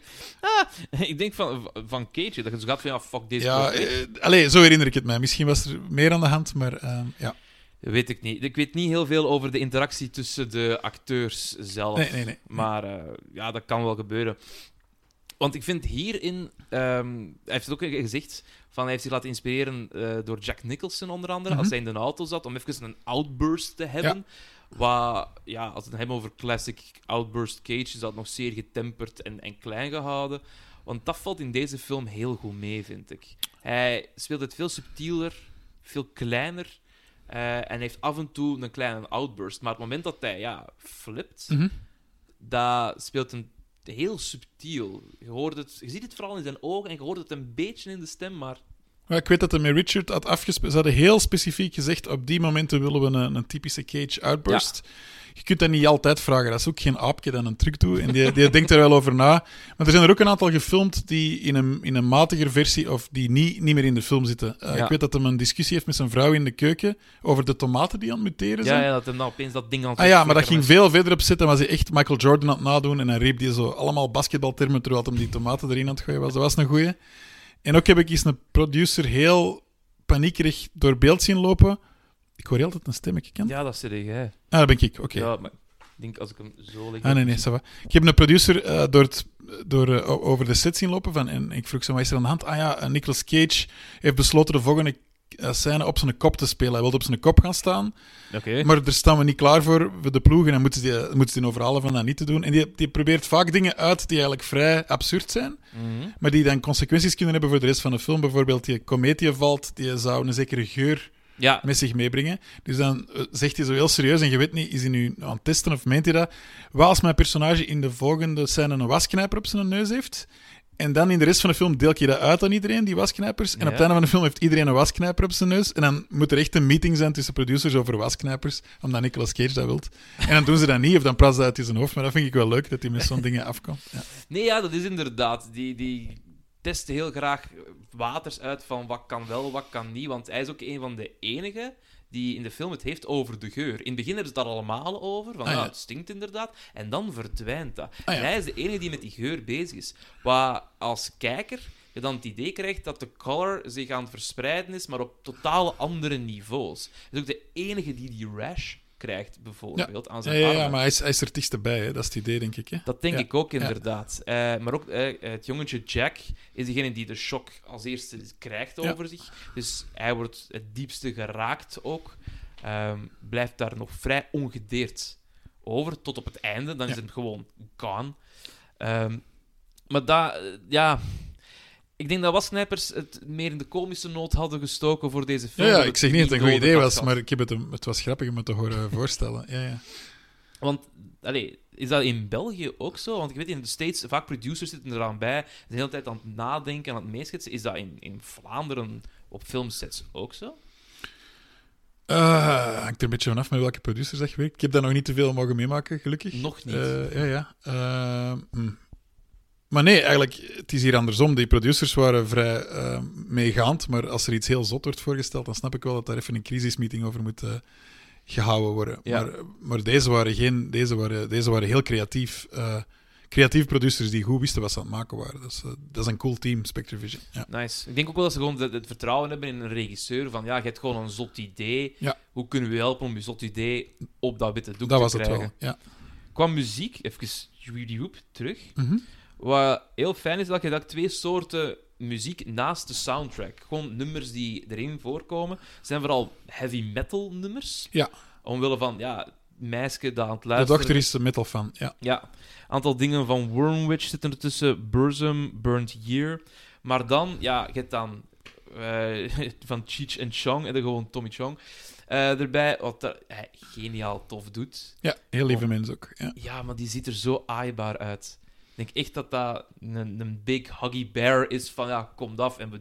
ik denk van, van Cage, dat je zo gaat van, ja, fuck deze ja, eh, allee, zo herinner ik het mij. Misschien was er meer aan de hand, maar ehm, ja. Weet ik niet. Ik weet niet heel veel over de interactie tussen de acteurs zelf. Nee, nee, nee. Maar eh, ja, dat kan wel gebeuren. Want ik vind hierin... ehm, hij heeft het ook gezegd, van hij heeft zich laten inspireren eh, door Jack Nicholson onder andere, Mhm. als hij in de auto zat, om even een outburst te hebben. Wat, ja, als we het hebben over classic outburst Cage, is dat nog zeer getemperd en, en klein gehouden. Want dat valt in deze film heel goed mee, vind ik. Hij speelt het veel subtieler, veel kleiner. Eh, en heeft af en toe een kleine outburst. Maar het moment dat hij ja, flipt, Mhm. dat speelt een heel subtiel. Je, hoort het, je ziet het vooral in zijn ogen en je hoort het een beetje in de stem, maar Maar ik weet dat hij met Richard had afgesproken. Ze hadden heel specifiek gezegd: op die momenten willen we een, een typische Cage outburst. Je kunt dat niet altijd vragen. Dat is ook geen aapje dat een truc doet. En die, die denkt er wel over na. Maar er zijn er ook een aantal gefilmd die in een, in een matiger versie of die niet, niet meer in de film zitten. Eh, Ja. Ik weet dat hij een discussie heeft met zijn vrouw in de keuken over de tomaten die aan het muteren zijn. ja, ja, dat hij nou opeens dat ding aan het Ah ja, maar dat ging veel verder op zitten. Was hij echt Michael Jordan aan het nadoen. En dan riep hij zo allemaal basketbaltermen terwijl hij die tomaten erin aan het gooien was. Dat was een goeie. En ook heb ik eens een producer heel paniekerig door beeld zien lopen. Ik hoor altijd een stemmetje, ken? was. Ja, dat zeg jij. Ah, dat ben ik. Oké. Ja, maar ik denk als ik hem zo leg... Ah, nee, nee. Ik heb een producer eh, door, het, door, eh, over de set zien lopen. Van, en ik vroeg zo, wat is er aan de hand? Ah ja, eh, Nicolas Cage heeft besloten de volgende scène op zijn kop te spelen. Hij wilde op zijn kop gaan staan. Maar daar staan we niet klaar voor, voor de ploeg. En moeten ze die, moeten ze die overhalen van dat niet te doen. En die, die probeert vaak dingen uit die eigenlijk vrij absurd zijn. Mhm. Maar die dan consequenties kunnen hebben voor de rest van de film. Bijvoorbeeld, die komeet die valt, die zou een zekere geur Ja, met zich meebrengen. Dus dan eh, zegt hij zo heel serieus, en je weet niet, is hij nu aan het testen of meent hij dat? Wat als mijn personage in de volgende scène een wasknijper op zijn neus heeft? En dan in de rest van de film deel je dat uit aan iedereen, die wasknijpers. En op het einde van de film heeft iedereen een wasknijper op zijn neus. En dan moet er echt een meeting zijn tussen producers over wasknijpers, omdat Nicolas Cage dat wilt. En dan doen ze dat niet, of dan praat ze dat uit zijn hoofd. Maar dat vind ik wel leuk, dat hij met zo'n dingen afkomt. Ja. nee, ja, dat is inderdaad. Die, die testen heel graag waters uit van wat kan wel, wat kan niet. Want hij is ook een van de enigen die in de film het heeft over de geur. In het begin hebben ze het daar allemaal over, van Ah, ja. het stinkt inderdaad. En dan verdwijnt dat. Ah, ja. En hij is de enige die met die geur bezig is. Wat als kijker je dan het idee krijgt dat de color zich aan het verspreiden is, maar op totale andere niveaus. Hij is ook de enige die die rash krijgt, bijvoorbeeld, aan Ja, zijn ja, ja, armen. maar hij is, hij is er het dichtstbij, hè. dat is het idee, denk ik. Hè? Dat denk Ja, ik ook ja. inderdaad. Eh, maar ook eh, het jongetje Jack is degene die de shock als eerste krijgt Ja. over zich. Dus hij wordt het diepste geraakt ook. Ehm, blijft daar nog vrij ongedeerd over tot op het einde. Dan is Ja. het gewoon gone. Ehm, maar dat, eh, ja. Ik denk dat wasknijpers het meer in de komische noot hadden gestoken voor deze film. ja, ik zeg niet dat het een goed idee was, maar ik heb het, het was grappig om het te horen voorstellen. Ja, ja. Want, allee, is dat in België ook zo? Want ik weet, in de States, vaak producers zitten eraan bij, de hele tijd aan het nadenken, aan het meeschetsen. Is dat in, in Vlaanderen op filmsets ook zo? Eh, hangt er een beetje vanaf met welke producers dat je werkt. Ik heb daar nog niet te veel mogen meemaken, gelukkig. Nog niet. Eh, ja, ja. Hm. Maar nee, eigenlijk, het is hier andersom. Die producers waren vrij eh, meegaand, maar als er iets heel zot wordt voorgesteld, dan snap ik wel dat daar even een crisismeeting over moet eh, gehouden worden. Ja. Maar, maar deze, waren geen, deze, waren, deze waren heel creatief. eh creatieve producers die goed wisten wat ze aan het maken waren. Dat is, eh, dat is een cool team, Spectrevision. Ja. Nice. Ik denk ook wel dat ze gewoon het, vertrouwen hebben in een regisseur. Van ja, je hebt gewoon een zot idee. Ja. Hoe kunnen we helpen om je zot idee op dat witte doek Dat te was het krijgen? wel. Ja. Qua muziek, even Judy Hoop terug. Mhm. Wat heel fijn is, dat je dat twee soorten muziek naast de soundtrack. Gewoon nummers die erin voorkomen. zijn vooral heavy metal nummers. Ja. Omwille van, ja, meisje dat aan het De luisteren dochter is een metal fan. Ja. Ja, aantal dingen van Wormwitch zitten er tussen. Burzum, Burnt Year. Maar dan, ja, je hebt dan eh, van Cheech en Chong, en dan gewoon Tommy Chong. eh, erbij, wat hij geniaal tof doet. ja, heel lieve Oh. mens ook. Ja. Ja, maar die ziet er zo aaibaar uit. Ik denk echt dat dat een, een big huggy bear is van, ja, komt af. En we...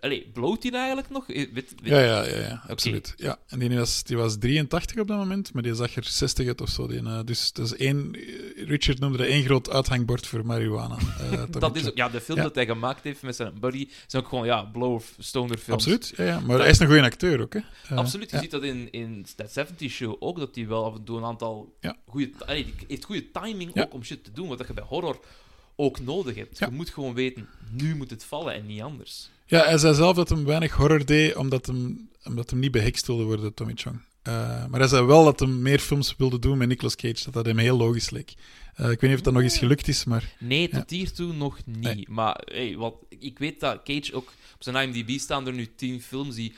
Allee, bloot hij eigenlijk nog? Eh, Weet, weet- Ja, ja, ja, ja absoluut. Ja. En die was, die was 83 op dat moment, maar die zag er 60 uit of zo. Die, eh, dus dat is één, eh, Richard noemde dat één groot uithangbord voor marihuana. dat is, ja, de film Ja. dat hij gemaakt heeft met zijn buddy zijn ook gewoon, ja, blow of stoner films. Absoluut, ja, ja. maar Dat- hij is een goede acteur ook. Hè. Absoluut, je ja. ziet dat in, in That 70 Show ook, dat hij wel af en toe een aantal goede... Allee, die heeft goede timing ook om shit te doen, wat je bij horror ook nodig hebt. Ja. Je moet gewoon weten, nu moet het vallen en niet anders. Ja, hij zei zelf dat hij weinig horror deed, omdat hem, omdat hem niet behekst wilde worden, Tommy Chong. Eh, maar hij zei wel dat hij meer films wilde doen met Nicolas Cage, dat dat hem heel logisch leek. Eh, ik weet niet of dat nog eens gelukt is, maar Nee, Ja. tot hiertoe nog niet. Nee. Maar hey, wat, ik weet dat Cage ook... Op zijn IMDb staan er nu tien films die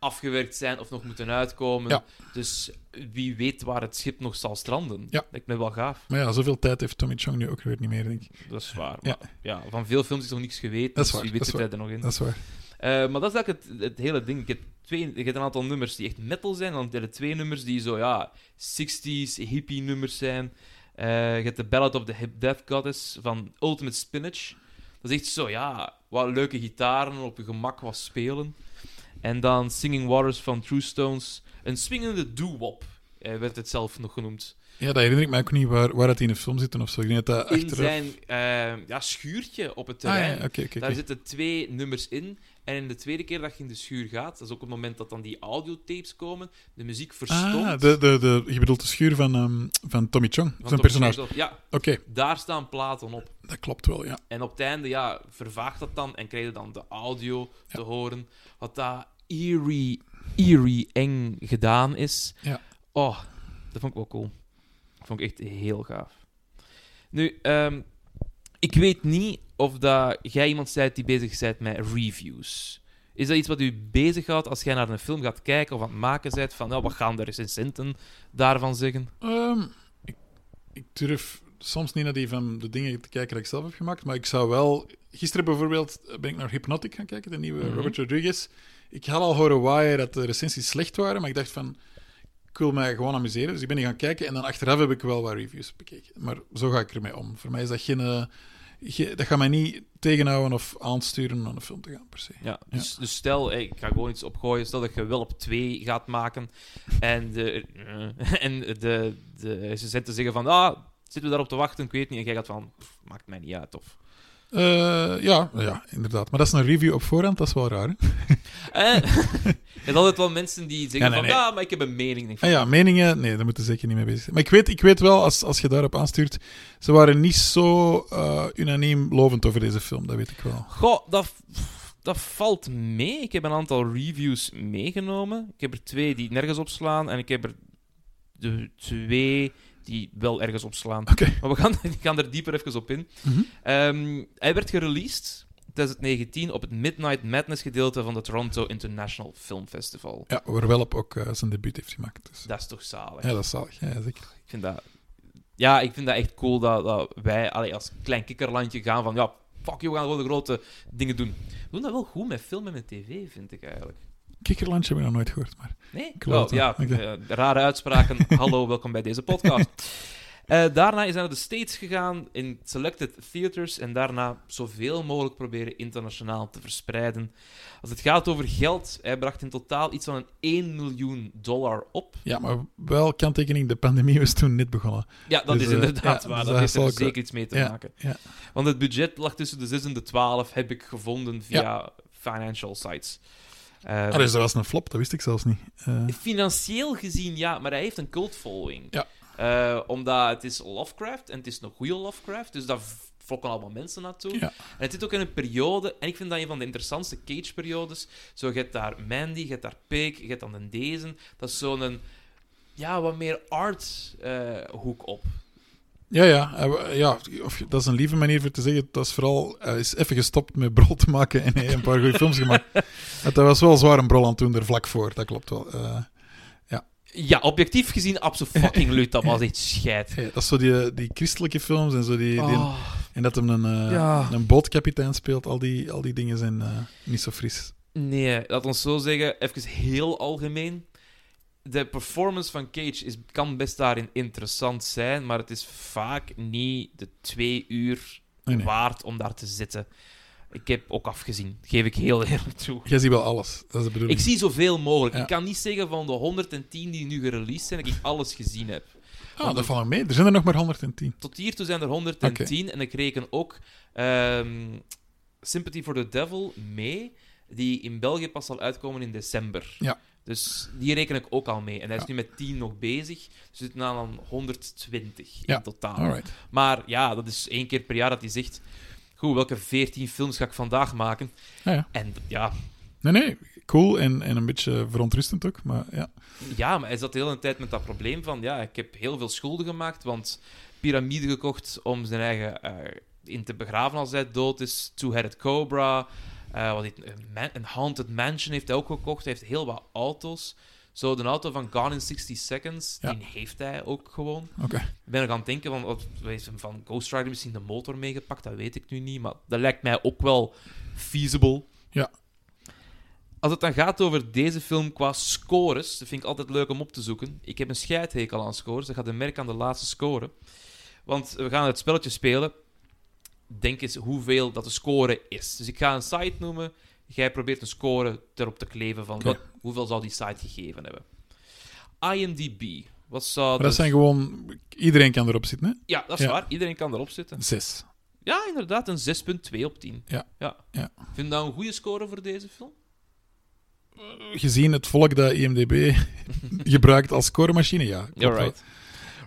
afgewerkt zijn of nog moeten uitkomen. Ja. Dus wie weet waar het schip nog zal stranden. Ja. Lijkt me wel gaaf. Maar ja, zoveel tijd heeft Tommy Chong nu ook weer niet meer, denk ik. Dat is waar. Ja. Maar, ja, van veel films is nog niks geweten, Dat is dus waar, wie weet dat zit hij er nog in. Dat is waar. Eh, maar dat is eigenlijk het, het hele ding. Je hebt, twee, je hebt een aantal nummers die echt metal zijn. Dan heb je twee nummers die zo, ja, 60s hippie nummers zijn. Eh, je hebt de Ballad of the Hip Death Goddess van Ultimate Spinach. Dat is echt zo, ja, wat leuke gitaren, op je gemak wat spelen. En dan Singing Waters van True Stones. Een swingende doo-wop, eh, werd het zelf nog genoemd. Ja, dat herinner ik me ook niet waar, waar dat in de film zit of zo. Ik denk dat dat In achteraf... zijn eh, ja, schuurtje op het Ah, terrein. ja, Daar zitten twee nummers in. En in de tweede keer dat je in de schuur gaat, dat is ook het moment dat dan die audiotapes komen, de muziek verstomt. Ah, de, de, de, je bedoelt de schuur van, ehm, van Tommy Chong, van zijn personage. Ja, Oké, daar staan platen op. dat klopt wel, ja. En op het einde, ja, vervaagt dat dan en krijg je dan de audio Ja. te horen. Wat dat eerie, eerie eng gedaan is. Ja. Oh, dat vond ik wel cool. Dat vond ik echt heel gaaf. Nu, ehm, ik weet niet of dat jij iemand bent die bezig bent met reviews. Is dat iets wat u bezighoudt als jij naar een film gaat kijken of aan het maken bent? Van, nou, wat gaan de recensenten daarvan zeggen? Ehm, ik, ik durf soms niet naar die van de dingen te kijken die ik zelf heb gemaakt, maar ik zou wel... Gisteren bijvoorbeeld ben ik naar Hypnotic gaan kijken, de nieuwe Mhm. Robert Rodriguez. Ik had al horen waaien dat de recensies slecht waren, maar ik dacht van... Ik wil mij gewoon amuseren, dus ik ben die gaan kijken en dan achteraf heb ik wel wat reviews bekeken. Maar zo ga ik ermee om. Voor mij is dat geen... eh, ge- dat gaat mij niet tegenhouden of aansturen om naar een film te gaan, per se. Ja, dus, dus stel, hey, ik ga gewoon iets opgooien. Stel dat je wel op twee gaat maken. En de, eh, en de, de recensenten zeggen van, ah, zitten we daarop te wachten? Ik weet niet. En jij gaat van, pff, maakt mij niet uit. Of, Eh, ja, ja, inderdaad. Maar dat is een review op voorhand, dat is wel raar. Hè? eh, je hebt altijd wel mensen die zeggen Ja, nee, van, nee. ja, maar ik heb een mening. Denk Ah ja, meningen, nee, daar moeten zeker niet mee bezig zijn. Maar ik weet, ik weet wel, als, als je daarop aanstuurt, ze waren niet zo eh, unaniem lovend over deze film, dat weet ik wel. Goh, dat, dat valt mee. Ik heb een aantal reviews meegenomen. Ik heb er twee die nergens op slaan. En ik heb er de twee die wel ergens opslaan. Oké. Maar we gaan, we gaan er dieper even op in. Mhm. Ehm, hij werd gereleased 2019 op het Midnight Madness gedeelte van de Toronto International Film Festival. Ja, waar Welp ook eh, zijn debuut heeft gemaakt. Dus. Dat is toch zalig. Ja, dat is zalig. Ja, zeker. Ik vind dat... Ja, ik vind dat echt cool dat, dat wij allee, als klein kikkerlandje gaan van... Ja, fuck you, we gaan gewoon de grote dingen doen. We doen dat wel goed met film en met tv, vind ik eigenlijk. Kikkerlandje heb ik nog nooit gehoord, maar... Nee? Klopt, ja, eh, rare uitspraken. Hallo, welkom bij deze podcast. Eh, daarna is hij naar de States gegaan in selected theaters en daarna zoveel mogelijk proberen internationaal te verspreiden. Als het gaat over geld, hij bracht in totaal iets van een 1 miljoen dollar op. Ja, maar wel kanttekening, de pandemie was toen net begonnen. Ja, dat Dus, is eh, inderdaad ja, waar. dus dat heeft er ook- zeker iets mee te ja, maken. ja. Want het budget lag tussen de 6 en de 12, heb ik gevonden via financial sites. Eh, Ah, dus dat was een flop, dat wist ik zelfs niet. Eh, Financieel gezien, ja, maar hij heeft een cult following. Ja. Eh, omdat het is Lovecraft en het is een goede Lovecraft, dus daar flokken allemaal mensen naartoe. Ja. En het zit ook in een periode, en ik vind dat een van de interessantste Cage-periodes. Zo, je hebt daar Mandy, je hebt daar Pig, je hebt dan een Dezen. Dat is zo'n, ja, wat meer art-hoek op. Ja, ja, wa- ja of, dat is een lieve manier voor te zeggen. Dat is vooral, hij is even gestopt met brol te maken en hij heeft een paar goede films gemaakt. Het was wel zwaar een brol aan het doen, er vlak voor, dat klopt wel. Eh, Ja, objectief gezien, absoluut fucking luid. Dat was echt scheid. ja, dat is zo die, die christelijke films en zo, die, die, Oh, en dat hem een, eh, Ja. een bootkapitein speelt, al die, al die dingen zijn eh, niet zo fris. nee, laat ons zo zeggen, even heel algemeen. De performance van Cage is, kan best daarin interessant zijn, maar het is vaak niet de twee uur Nee, nee. waard om daar te zitten. Ik heb ook afgezien, geef ik heel eerlijk toe. Jij ziet wel alles, dat is de bedoeling. Ik zie zoveel mogelijk. Ja. Ik kan niet zeggen van de 110 die nu gereleased zijn, dat ik alles gezien heb. Ah, dat valt mee. Er zijn er nog maar 110. Tot hiertoe zijn er 110 en ik reken ook ehm, Sympathy for the Devil mee, die in België pas zal uitkomen in december. Ja. Dus die reken ik ook al mee. En hij is Ja. nu met 10 nog bezig. Dus we zitten aan aan 120 Ja. in totaal. Alright. Maar ja, dat is één keer per jaar dat hij zegt... Goed, welke 14 films ga ik vandaag maken? Ja, ja. En ja, Nee, nee, cool en, en een beetje verontrustend ook, maar ja. Ja, maar hij zat de hele tijd met dat probleem van... Ja, ik heb heel veel schulden gemaakt, want piramide gekocht om zijn eigen eh, in te begraven als hij dood is. Two-Headed Cobra. Eh, wat heeft, een, man- een Haunted Mansion heeft hij ook gekocht. Hij heeft heel wat auto's. Zo, de auto van Gone in 60 Seconds, Ja. die heeft hij ook gewoon. Oké. Ik ben nog aan het denken van... Wat, heeft hem van Ghost Rider misschien de motor meegepakt? Dat weet ik nu niet, maar dat lijkt mij ook wel feasible. Ja. Als het dan gaat over deze film qua scores, dat vind ik altijd leuk om op te zoeken. Ik heb een scheidhekel aan scores. Dat gaat een merk aan de laatste score. Want we gaan het spelletje spelen. Denk eens hoeveel dat de score is. Dus ik ga een site noemen. Jij probeert een score erop te kleven van wat, hoeveel zou die site gegeven hebben. IMDb. Wat zou Maar dat zijn gewoon... Iedereen kan erop zitten, hè? Ja, dat is Ja. waar. Iedereen kan erop zitten. Zes. Ja, inderdaad. Een 6.2 op 10. Ja. ja. Ja. Vind je dat een goede score voor deze film? Gezien het volk dat IMDb gebruikt als scoremachine, ja. Alright.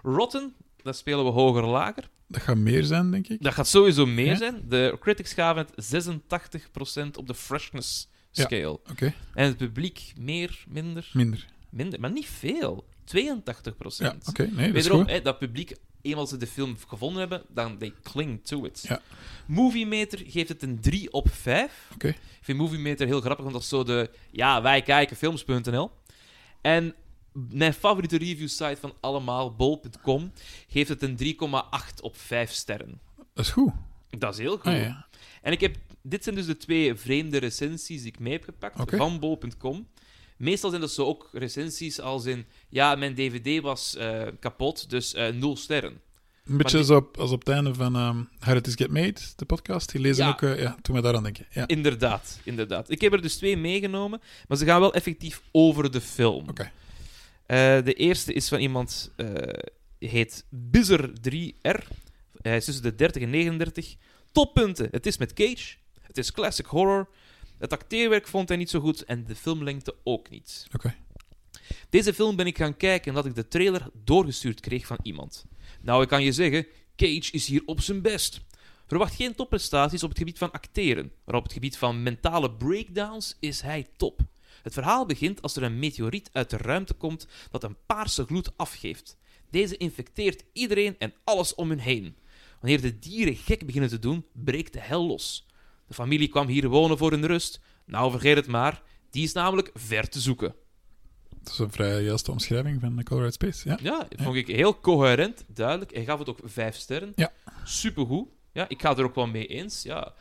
Rotten, dat spelen we hoger-lager. Dat gaat meer zijn, denk ik. Dat gaat sowieso meer Ja? zijn. De critics gaven het 86% op de freshness Ja. scale. Oké, En het publiek meer, minder, minder. minder. Maar niet veel. 82%. Ja, oké. Nee, Wederom, hè, dat publiek, eenmaal ze de film gevonden hebben, dan they cling to it. Ja. Movie Meter geeft het een 3 op 5. Oké. Ik vind Movie Meter heel grappig, want dat is zo de... Ja, wij kijken films.nl. En mijn favoriete review site van allemaal, bol.com, geeft het een 3,8 op 5 sterren. Dat is goed. Dat is heel goed. Ah, ja. En ik heb, dit zijn dus de twee vreemde recensies die ik mee heb gepakt van bol.com. Meestal zijn dat zo ook recensies als in... Ja, mijn dvd was eh, kapot, dus eh nul sterren. Een beetje die- zo op, als op het einde van um, How It Is Get Made, de podcast. Die lezen Ja. ook... eh, ja, toen we daaraan denken. Ja, Inderdaad, inderdaad. Ik heb er dus twee meegenomen, maar ze gaan wel effectief over de film. Oké. De eerste is van iemand, eh heet Bizzer3R. Hij is tussen de 30 en 39. Toppunten. Het is met Cage. Het is classic horror. Het acteerwerk vond hij niet zo goed en de filmlengte ook niet. Oké. Deze film ben ik gaan kijken omdat ik de trailer doorgestuurd kreeg van iemand. Nou, ik kan je zeggen, Cage is hier op zijn best. Verwacht geen topprestaties op het gebied van acteren, maar op het gebied van mentale breakdowns is hij top. Het verhaal begint als er een meteoriet uit de ruimte komt dat een paarse gloed afgeeft. Deze infecteert iedereen en alles om hun heen. Wanneer de dieren gek beginnen te doen, breekt de hel los. De familie kwam hier wonen voor hun rust. Nou, vergeet het maar. Die is namelijk ver te zoeken. Dat is een vrij juiste omschrijving van The Color Out Space. Ja. Ja, dat vond ik heel coherent, duidelijk. Hij gaf het ook vijf sterren. Ja. Supergoed. Ja, ik ga er ook wel mee eens. Ja.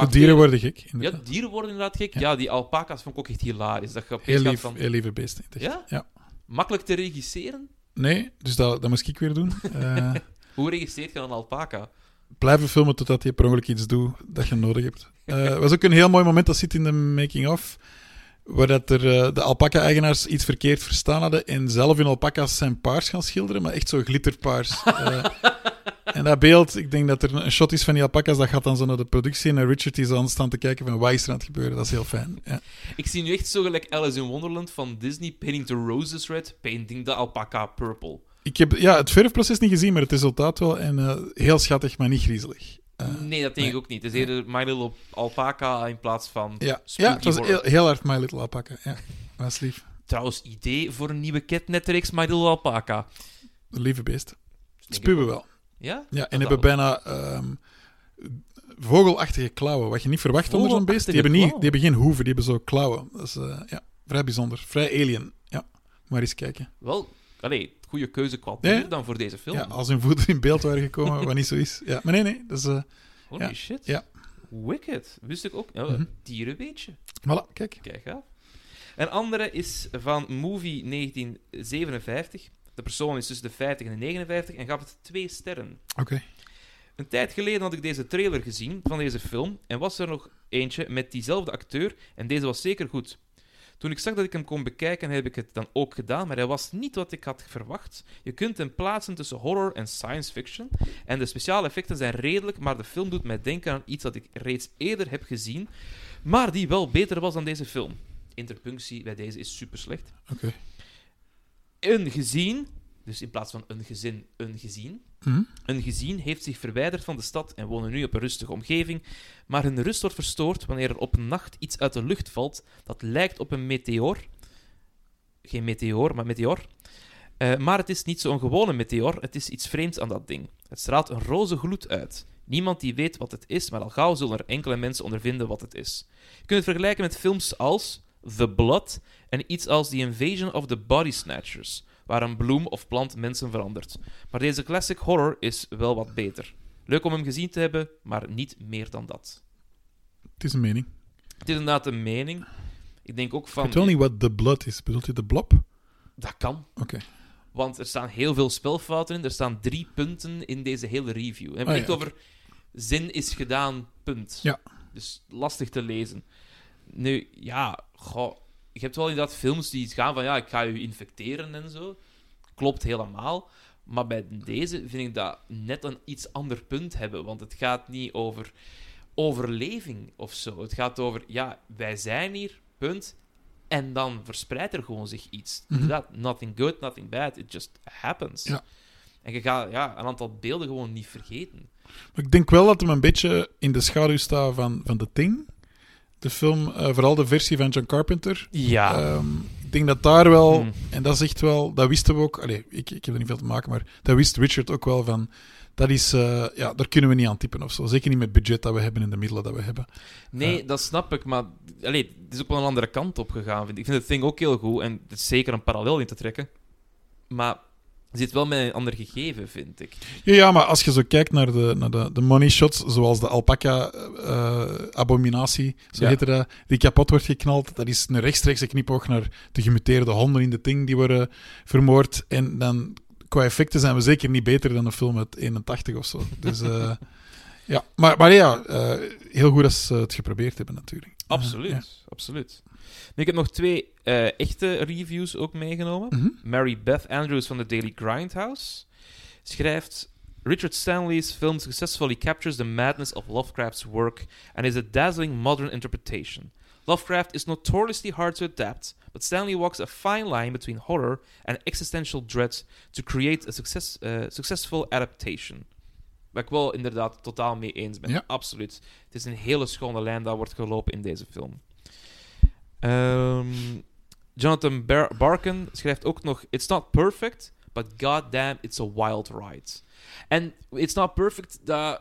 De dieren worden gek. Ja, dieren worden inderdaad gek. Ja, Ja. die alpaca's vond ik ook echt hilarisch. Dat je Heel lief, van... heel lieve beesten. Ja? ja. Makkelijk te regisseren? Nee, dus dat, dat moest ik weer doen. Eh, Hoe regisseert je een alpaca? blijven filmen totdat je per ongeluk iets doet dat je nodig hebt. Het was ook een heel mooi moment, dat zit in de making-of, waar dat er, eh, de alpaca-eigenaars iets verkeerd verstaan hadden en zelf hun alpaca's zijn paars gaan schilderen, maar echt zo glitterpaars. En dat beeld, ik denk dat er een shot is van die alpaca's, dat gaat dan zo naar de productie en Richard is aan staan te kijken van wat is er aan het gebeuren. Dat is heel fijn. Ja. Ik zie nu echt zo gelijk Alice in Wonderland van Disney, painting the roses red, painting the alpaca purple. Ik heb ja, het verfproces niet gezien, maar het resultaat wel. En eh, heel schattig, maar niet griezelig. Eh, nee, dat denk ik ook niet. Het is eerder My Little Alpaca in plaats van ja, spooky ja, het was heel, heel hard My Little Alpaca. Ja, was lief. Trouwens, idee voor een nieuwe Catnet-reeks My Little Alpaca. Lieve beest. Spuwen wel. Ja? Ja, en hebben bijna ehm, vogelachtige klauwen. Wat je niet verwacht onder zo'n beest. Die hebben, niet, die hebben geen hoeven, die hebben zo klauwen. Dat is eh, ja, vrij bijzonder. Vrij alien. Ja, maar eens kijken. Wel, allee, goede keuze qua Ja, ja. dier dan voor deze film. Ja, als hun voeten in beeld waren gekomen, wat niet zo is. Ja, maar nee, nee. Dat is, eh, Holy ja, shit. ja. Wicked. Wist ik ook. Ja, Mhm. Dieren weet je. voilà, kijk. Kijk af. Een andere is van Movie 1957. De persoon is tussen de 50 en de 59 en gaf het twee sterren. Oké. Een tijd geleden had ik deze trailer gezien van deze film en was er nog eentje met diezelfde acteur en deze was zeker goed. Toen ik zag dat ik hem kon bekijken, heb ik het dan ook gedaan, maar hij was niet wat ik had verwacht. Je kunt hem plaatsen tussen horror en science fiction en de speciale effecten zijn redelijk, maar de film doet mij denken aan iets dat ik reeds eerder heb gezien, maar die wel beter was dan deze film. Interpunctie bij deze is super slecht. Oké. Een gezien, dus in plaats van een gezin, een gezien. Mhm. Een gezien heeft zich verwijderd van de stad en wonen nu op een rustige omgeving, maar hun rust wordt verstoord wanneer er op een nacht iets uit de lucht valt dat lijkt op een meteoor. Geen meteoor, maar meteor. Eh, maar het is niet zo'n gewone meteor, het is iets vreemds aan dat ding. Het straalt een roze gloed uit. Niemand die weet wat het is, maar al gauw zullen er enkele mensen ondervinden wat het is. Je kunt het vergelijken met films als The Blood en iets als The Invasion of the Body Snatchers, waar een bloem of plant mensen verandert. Maar deze classic horror is wel wat beter. Leuk om hem gezien te hebben, maar niet meer dan dat. Het is een mening. Het is inderdaad een mening. Ik denk ook Ik van... weet wel niet wat de blood is. Bedoelt je de blob? Dat kan. Oké. Want er staan heel veel spelfouten in. Er staan drie punten in deze hele review. We hebben Ah, het ja, over zin is gedaan, punt. Ja. Dus lastig te lezen. Nu, ja, goh, je hebt wel inderdaad films die gaan van ja, ik ga u infecteren en zo. Klopt helemaal. Maar bij deze vind ik dat net een iets ander punt hebben. Want het gaat niet over overleving of zo. Het gaat over, ja, wij zijn hier, punt. En dan verspreidt er gewoon zich iets. Inderdaad, nothing good, nothing bad. It just happens. Ja. En je gaat ja, een aantal beelden gewoon niet vergeten. Maar ik denk wel dat hem een beetje in de schaduw staat van, van The Thing. De film, eh, vooral de versie van John Carpenter. Ja. Ehm, ik denk dat daar wel, Hmm. en dat is echt wel, dat wisten we ook. Allee, ik, ik heb er niet veel te maken, maar dat wist Richard ook wel van. Dat is, eh, ja, daar kunnen we niet aan typen of zo. Zeker niet met het budget dat we hebben en de middelen dat we hebben. Nee, Ja. dat snap ik, maar allee, het is ook wel een andere kant op gegaan. Vind ik. ik vind het ding ook heel goed en er is zeker een parallel in te trekken. Maar zit wel met een ander gegeven, vind ik. Ja, ja, maar als je zo kijkt naar de, naar de, de money shots, zoals de alpaca-abominatie, zo Ja. heette dat, die kapot wordt geknald, dat is een rechtstreekse knipoog naar de gemuteerde honden in de Thing die worden vermoord. En dan, qua effecten zijn we zeker niet beter dan een film uit 81 of zo. Dus eh, ja, maar, maar ja, eh, heel goed dat ze het geprobeerd hebben natuurlijk. Absoluut, Eh, ja. absoluut. Nu, ik heb nog twee eh, echte reviews ook meegenomen. Mhm. Mary Beth Andrews van de Daily Grindhouse schrijft... Richard Stanley's film successfully captures the madness of Lovecraft's work and is a dazzling modern interpretation. Lovecraft is notoriously hard to adapt, but Stanley walks a fine line between horror and existential dread to create a success, uh, successful adaptation. Waar ik wel inderdaad totaal mee eens ben. Ja. Absoluut. Het is een hele schone lijn dat wordt gelopen in deze film. Ehm, Jonathan Bar- Barkin schrijft ook nog: It's not perfect, but goddamn, it's a wild ride. En it's not perfect, dat,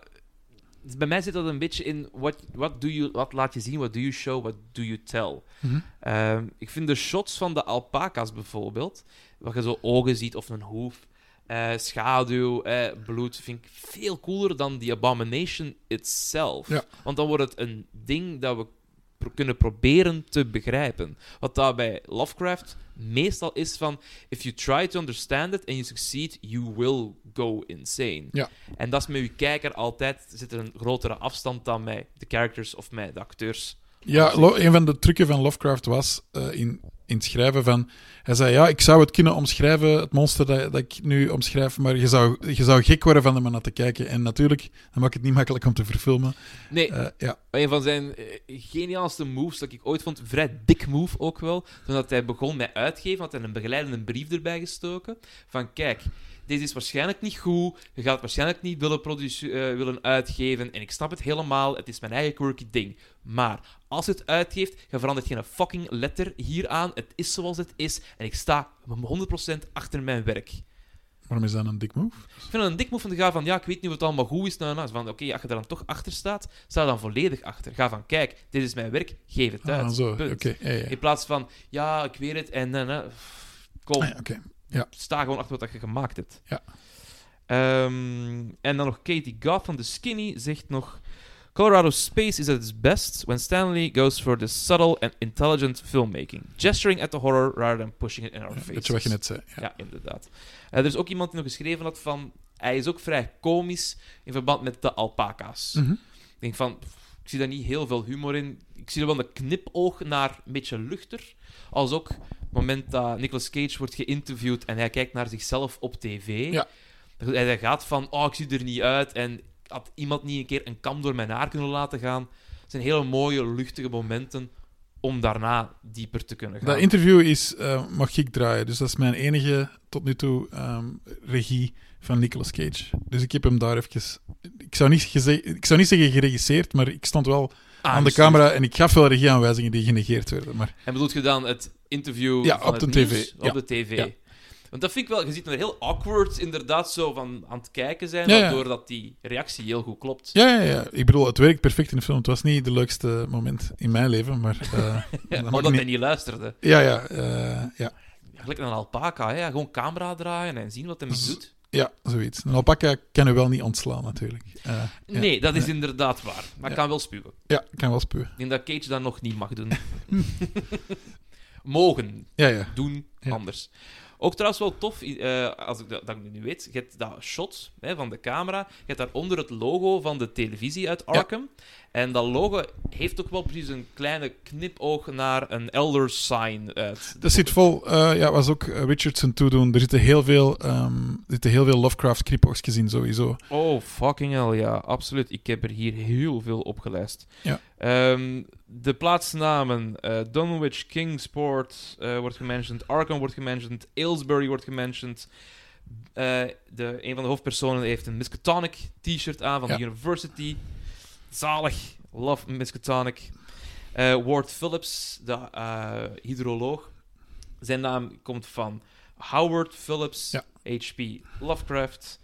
bij mij zit dat een beetje in: what, what do you, wat laat je zien, what do you show, what do you tell. Mhm. Ehm, ik vind de shots van de alpaca's bijvoorbeeld, waar je zo ogen ziet of een hoef, eh, schaduw, eh, bloed, vind ik veel cooler dan die abomination itself. Ja. Want dan wordt het een ding dat we kunnen proberen te begrijpen. Wat dat bij Lovecraft meestal is van, if you try to understand it and you succeed, you will go insane. Ja. En dat is met uw kijker altijd, zit er een grotere afstand dan met de characters of met de acteurs. Ja, een van de trucken van Lovecraft was eh, in, in het schrijven van... Hij zei, ja, ik zou het kunnen omschrijven, het monster dat, dat ik nu omschrijf, maar je zou, je zou gek worden van er maar naar te kijken. En natuurlijk, dan maakt het niet makkelijk om te verfilmen. Nee, Eh, ja, Een van zijn eh, geniaalste moves dat ik ooit vond, vrij dik move ook wel, toen dat hij begon met uitgeven, had hij een begeleidende brief erbij gestoken. Van kijk, deze is waarschijnlijk niet goed, je gaat het waarschijnlijk niet willen, eh, willen uitgeven, en ik snap het helemaal, het is mijn eigen quirky ding. Maar als je het uitgeeft, je verandert geen fucking letter hieraan, het is zoals het is, en ik sta 100% achter mijn werk. waarom is dat een dik move? Ik vind het een dik move van te gaan van, ja, ik weet niet of het allemaal goed is. Nou, nou, van, oké, als je er dan toch achter staat, sta dan volledig achter. Ga van, kijk, dit is mijn werk, geef het uit. Ah, zo, oké. Punt. ja, ja. In plaats van, ja, ik weet het, en eh, kom, Ah, ja, oké. sta gewoon achter wat je gemaakt hebt. Ja. Ehm, en dan nog Katie Goff van The Skinny zegt nog... Colorado Space is at its best when Stanley goes for the subtle and intelligent filmmaking. Gesturing at the horror rather than pushing it in our faces. Weet je wat je net zei? Ja. Ja, inderdaad. Eh, er is ook iemand die nog geschreven had van... Hij is ook vrij komisch in verband met de alpaca's. Mhm. Ik denk van... pff, Ik zie daar niet heel veel humor in. Ik zie er wel een knipoog naar een beetje luchter. Als ook het moment dat Nicolas Cage wordt geïnterviewd en hij kijkt naar zichzelf op tv. Ja. Hij gaat van, oh, ik zie er niet uit. En had iemand niet een keer een kam door mijn haar kunnen laten gaan. Het zijn hele mooie, luchtige momenten om daarna dieper te kunnen gaan. Dat interview is, eh, mag ik draaien, dus dat is mijn enige tot nu toe ehm, regie van Nicolas Cage. Dus ik heb hem daar even... Ik zou niet, ik zou niet zeggen geregisseerd, maar ik stond wel Ah, aan de gestuurd. camera en ik gaf wel regieaanwijzingen die genegeerd werden. Maar En bedoelt je dan het interview Ja, van op het de nieuws? tv. Op de tv. Ja. Want dat vind ik wel... Je ziet er heel awkward inderdaad zo van aan het kijken zijn, Ja, ja. waardoor dat die reactie heel goed klopt. ja, ja, ja, ik bedoel, het werkt perfect in de film. Het was niet de leukste moment in mijn leven, maar... eh, Ja, dat omdat hij niet- niet luisterde. Ja, ja, eh, ja. Gelijk een alpaca, hè? gewoon camera draaien en zien wat hij doet. Ja, zoiets. Een alpaca kan u wel niet ontslaan, natuurlijk. Eh, ja. Nee, dat is inderdaad waar. Maar Ja. kan wel spuwen. Ja, kan wel spuwen. Ik denk dat Cage dat nog niet mag doen. Mogen Ja, ja. doen anders. Ook trouwens wel tof, eh, als ik dat, dat ik nu weet, je hebt dat shot hè, van de camera, je hebt daaronder het logo van de televisie uit Arkham. En dat logo heeft ook wel precies een kleine knipoog naar een elder sign uit. Dat zit vol, eh, ja, was ook eh, Richardson toedoen. Er zitten heel veel, ehm, er zitten heel veel Lovecraft knipoogjes in, sowieso. Oh, fucking hell, ja, absoluut. Ik heb er hier heel veel opgelijst. Ja. Ehm, de plaatsnamen, eh Dunwich, Kingsport eh, wordt gementiond, Arkham wordt gementiond, Aylesbury wordt gementiond. De, een van de hoofdpersonen heeft een Miskatonic t-shirt aan van Ja. de University. Zalig. Love Miskatonic. Eh Ward Phillips, de eh, hydroloog. Zijn naam komt van Howard Phillips, Ja. H.P. Lovecraft.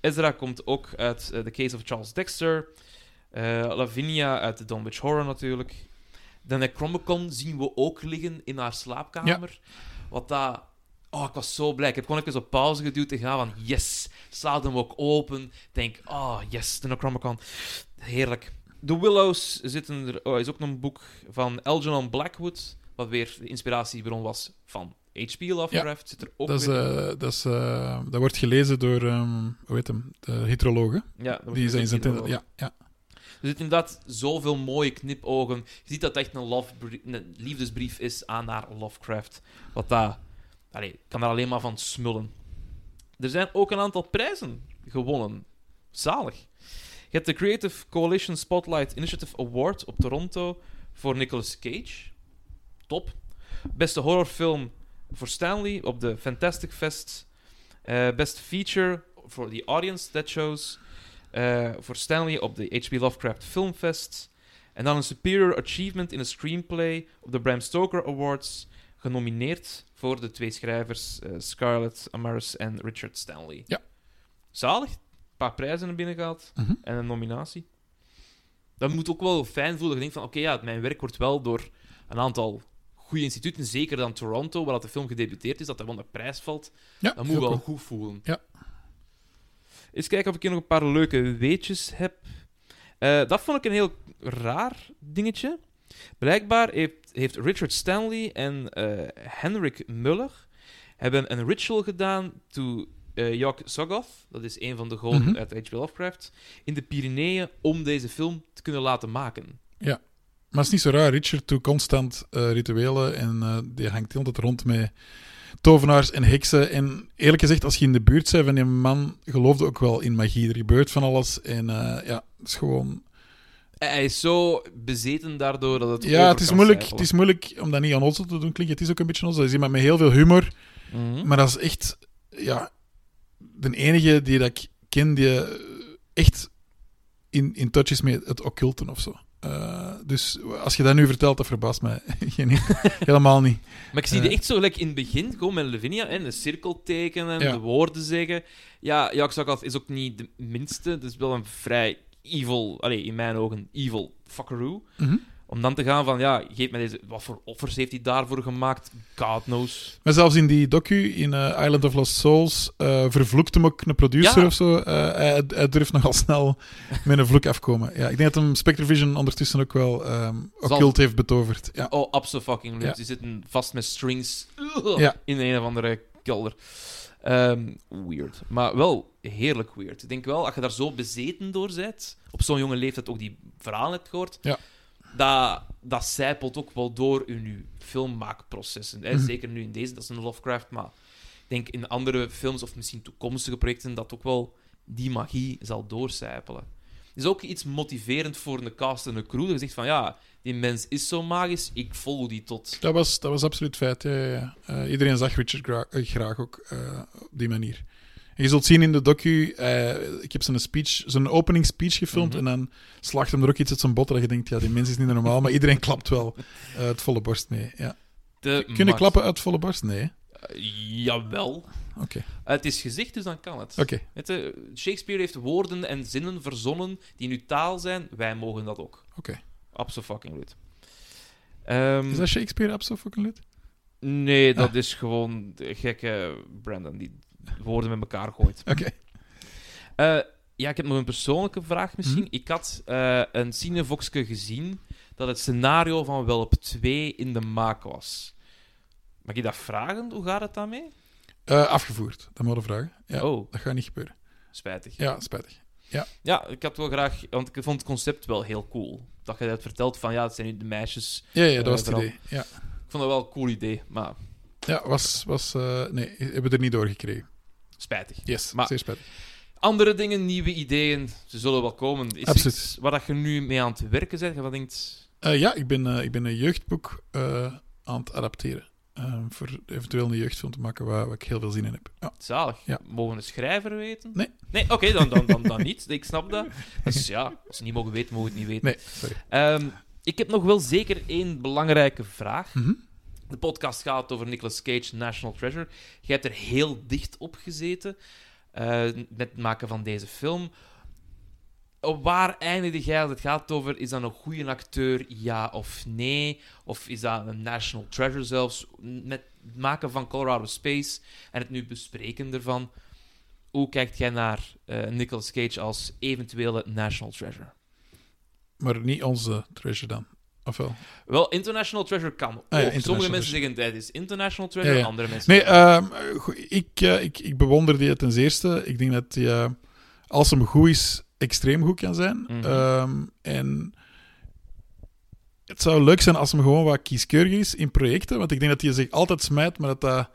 Ezra komt ook uit eh, The Case of Charles Dexter. Lavinia uit de Dunwich Horror natuurlijk. De Necronomicon zien we ook liggen in haar slaapkamer. Wat dat... Oh, ik was zo blij. Ik heb gewoon even op pauze geduwd te gaan van yes. Staat hem ook open. Denk, oh yes, de Necronomicon. Heerlijk. The Willows zitten er, oh, is ook nog een boek van Algernon Blackwood. Wat weer de inspiratiebron was van H.P. Lovecraft. Zit er ook Dat, is, eh, dat, is, eh, dat wordt gelezen door, ehm, hoe heet hem, de hydrologen. ja, Die zijn zijn ja, ja. Er zitten inderdaad zoveel mooie knipogen. Je ziet dat het echt een, love een liefdesbrief is aan naar Lovecraft. Wat. Allee, ik kan daar alleen maar van smullen. Er zijn ook een aantal prijzen gewonnen. Zalig. Je hebt de Creative Coalition Spotlight Initiative Award op Toronto voor Nicolas Cage. Top. Beste horrorfilm voor Stanley op de Fantastic Fest. Eh best feature voor The Audience That Shows. Eh, voor Stanley op de H.P. Lovecraft Filmfest. En dan een Superior Achievement in a Screenplay op de Bram Stoker Awards, genomineerd voor de twee schrijvers eh, Scarlett Amaris en Richard Stanley. Ja. Zalig. Paar prijzen er binnen gehad Mhm. en een nominatie. Dat moet ook wel fijn voelen. Je denkt van, oké, ja, mijn werk wordt wel door een aantal goede instituten, zeker dan Toronto, waar dat de film gedebuteerd is, dat er wel een prijs valt. Ja, Dat moet wel cool. goed voelen. Ja. Eens kijken of ik hier nog een paar leuke weetjes heb. Eh, dat vond ik een heel raar dingetje. Blijkbaar heeft, heeft Richard Stanley en eh, Henrik Muller hebben een ritual gedaan to eh Jock Soggoth, dat is een van de goden Mhm. uit H.P. Lovecraft, in de Pyreneeën om deze film te kunnen laten maken. Maar het is niet zo raar. Richard doet constant eh, rituelen en eh, die hangt heel de tijd rond met tovenaars en heksen. En eerlijk gezegd, als je in de buurt bent van die man, geloofde ook wel in magie. Er gebeurt van alles. En ja, het is gewoon... Hij is zo bezeten daardoor dat het Ja, het is, moeilijk, het is moeilijk om dat niet aan onzel te doen klinken. Het is ook een beetje onzel. Het is iemand met heel veel humor. Mhm. Maar dat is echt... Ja, de enige die dat ik ken die eh, echt in, in touch is met het occulten of zo. Eh, dus als je dat nu vertelt, dat verbaast mij helemaal niet. Maar ik zie die Eh. echt zo like, in het begin, gewoon met Lavinia, en een cirkel tekenen, Ja. de woorden zeggen. Ja, Jack Zakath is ook niet de minste. Het is wel een vrij evil, allee, in mijn ogen, evil fuckaroo. Mhm. Om dan te gaan van, ja, geef mij deze... Wat voor offers heeft hij daarvoor gemaakt? God knows. Maar zelfs in die docu, in eh, Island of Lost Souls, eh, vervloekt hem ook een producer Ja. of zo. Eh, hij, hij durft nogal snel met een vloek afkomen. Ja, ik denk dat hem Spectrevision ondertussen ook wel ehm Zal- occult heeft betoverd. Ja. Oh, absoluut. Ja. Die zitten vast met strings Ja. in een of andere kelder. Ehm, weird. Maar wel heerlijk weird. Ik denk wel, als je daar zo bezeten door bent, op zo'n jonge leeftijd ook die verhalen hebt gehoord, Ja. Dat, dat zijpelt ook wel door in je filmmaakprocessen. Hè? Mhm. Zeker nu in deze, dat is een Lovecraft, maar ik denk in andere films of misschien toekomstige projecten dat ook wel die magie zal doorcijpelen. Het is ook iets motiverend voor een cast en een crew. Dat je zegt van ja, die mens is zo magisch, ik volg die tot. Dat, was, dat was absoluut feit. Ja, ja, ja. Eh, iedereen zag Richard eh, graag ook eh, op die manier. Je zult zien in de docu, eh, ik heb zijn speech, zijn opening speech gefilmd Mhm. en dan slaagt hem er ook iets uit zijn botten dat je denkt, ja, die mens is niet normaal, maar iedereen klapt wel eh, het volle borst mee. Ja. De Kunnen max. klappen uit volle borst? Nee. Eh, jawel. Oké. Het is gezegd, dus dan kan het. Oké. Shakespeare heeft woorden en zinnen verzonnen die in uw taal zijn. Wij mogen dat ook. Oké. Absoluut. Ehm, Is dat Shakespeare absoluut? Nee, dat Ah. is gewoon de gekke Brandon die woorden met elkaar gooit. Oké. Eh, ja, ik heb nog een persoonlijke vraag misschien. Mhm. Ik had eh, een Cinevoxke gezien dat het scenario van Welp 2 in de maak was. Mag ik dat vragen? Hoe gaat het daarmee? Eh, afgevoerd, dat moet je vragen. Ja, Oh, dat gaat niet gebeuren. spijtig. Ja, spijtig. Ja, ik had wel graag... Want ik vond het concept wel heel cool. Dat je dat vertelt van, ja, het zijn nu de meisjes. Ja, ja dat was het vooral. idee. Ja, Ik vond dat wel een cool idee, maar ja was... was eh, nee, hebben we er niet doorgekregen. Spijtig. Yes, Maar- zeer spijtig. Andere dingen, nieuwe ideeën, ze zullen wel komen. Is Absoluut. iets waar dat je nu mee aan het werken bent? Wat denkt... Eh, ja, ik ben, eh, ik ben een jeugdboek eh, aan het adapteren. voor eventueel een jeugdfilm te maken waar, waar ik heel veel zin in heb. Ja. Zalig. Ja. Mogen een schrijver weten? Nee. Nee, oké, dan, dan, dan, dan niet. Ik snap dat. Dus ja, als ze niet mogen weten, mogen we het niet weten. Nee, sorry. Ehm, ik heb nog wel zeker één belangrijke vraag. Mhm. De podcast gaat over Nicolas Cage, National Treasure. Jij hebt er heel dicht op gezeten eh, met het maken van deze film. Op waar eindigde jij als het gaat over, is dat een goede acteur, ja of nee? Of is dat een National Treasure zelfs? Met het maken van Colorado Space en het nu bespreken ervan. Hoe kijkt jij naar eh, Nicolas Cage als eventuele National Treasure? Maar niet onze treasure dan. Of wel? Wel, International Treasure kan. Ah ja, Sommige mensen zeggen dat is International Treasure, Ja, andere mensen Nee, ehm, ik, eh, ik, ik bewonder die ten eerste. Ik denk dat hij, eh, als hem goed is, extreem goed kan zijn. Mhm. Ehm, en het zou leuk zijn als hem gewoon wat kieskeurig is in projecten. Want ik denk dat hij zich altijd smijt, maar dat dat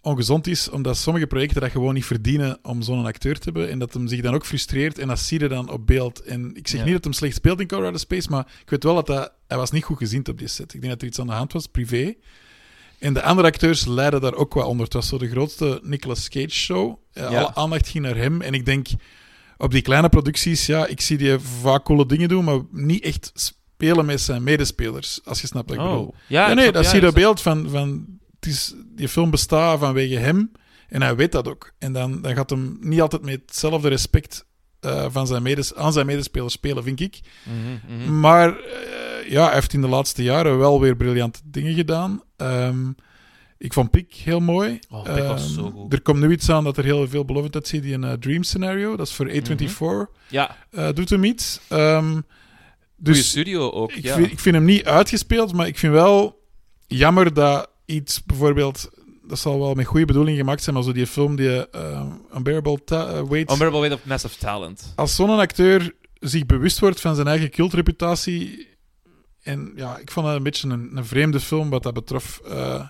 ongezond is. Omdat sommige projecten dat gewoon niet verdienen om zo'n acteur te hebben. En dat hem zich dan ook frustreert. En dat zie je dan op beeld. En ik zeg Ja. niet dat hem slecht speelt in Colorado Space, maar ik weet wel dat hij, hij was niet goed gezien op die set. Ik denk dat er iets aan de hand was, privé. En de andere acteurs leiden daar ook wat onder. Het was zo de grootste Nicolas Cage show. Eh, Ja. Alle aandacht ging naar hem. En ik denk, op die kleine producties, ja, ik zie die vaak coole dingen doen, maar niet echt spelen met zijn medespelers, als je snapt wat ik bedoel. Oh. Ja, Ja, nee, snap- dat ja, zie je dat snap- beeld van, van het is, die film bestaat vanwege hem en hij weet dat ook. En dan, dan gaat hem niet altijd met hetzelfde respect eh, van zijn medes, aan zijn medespelers spelen, vind ik. Mhm, mhm. Maar eh, ja, hij heeft in de laatste jaren wel weer briljante dingen gedaan. Ehm, ik vond Pik heel mooi. Oh, Pik was Ehm, zo goed. Er komt nu iets aan dat er heel veel belovend uitziet, die een eh, Dream Scenario. Dat is voor A24. Ja, eh, doet hem iets. Goede dus studio ook. ik, ja. vind, ik vind hem niet uitgespeeld, maar ik vind wel jammer dat iets bijvoorbeeld... Dat zal wel met goede bedoeling gemaakt zijn, maar zo die film, die eh, Unbearable Weight... Unbearable Weight of Massive Talent. Als zo'n acteur zich bewust wordt van zijn eigen cultreputatie... En ja, ik vond dat een beetje een, een vreemde film wat dat betrof. Eh,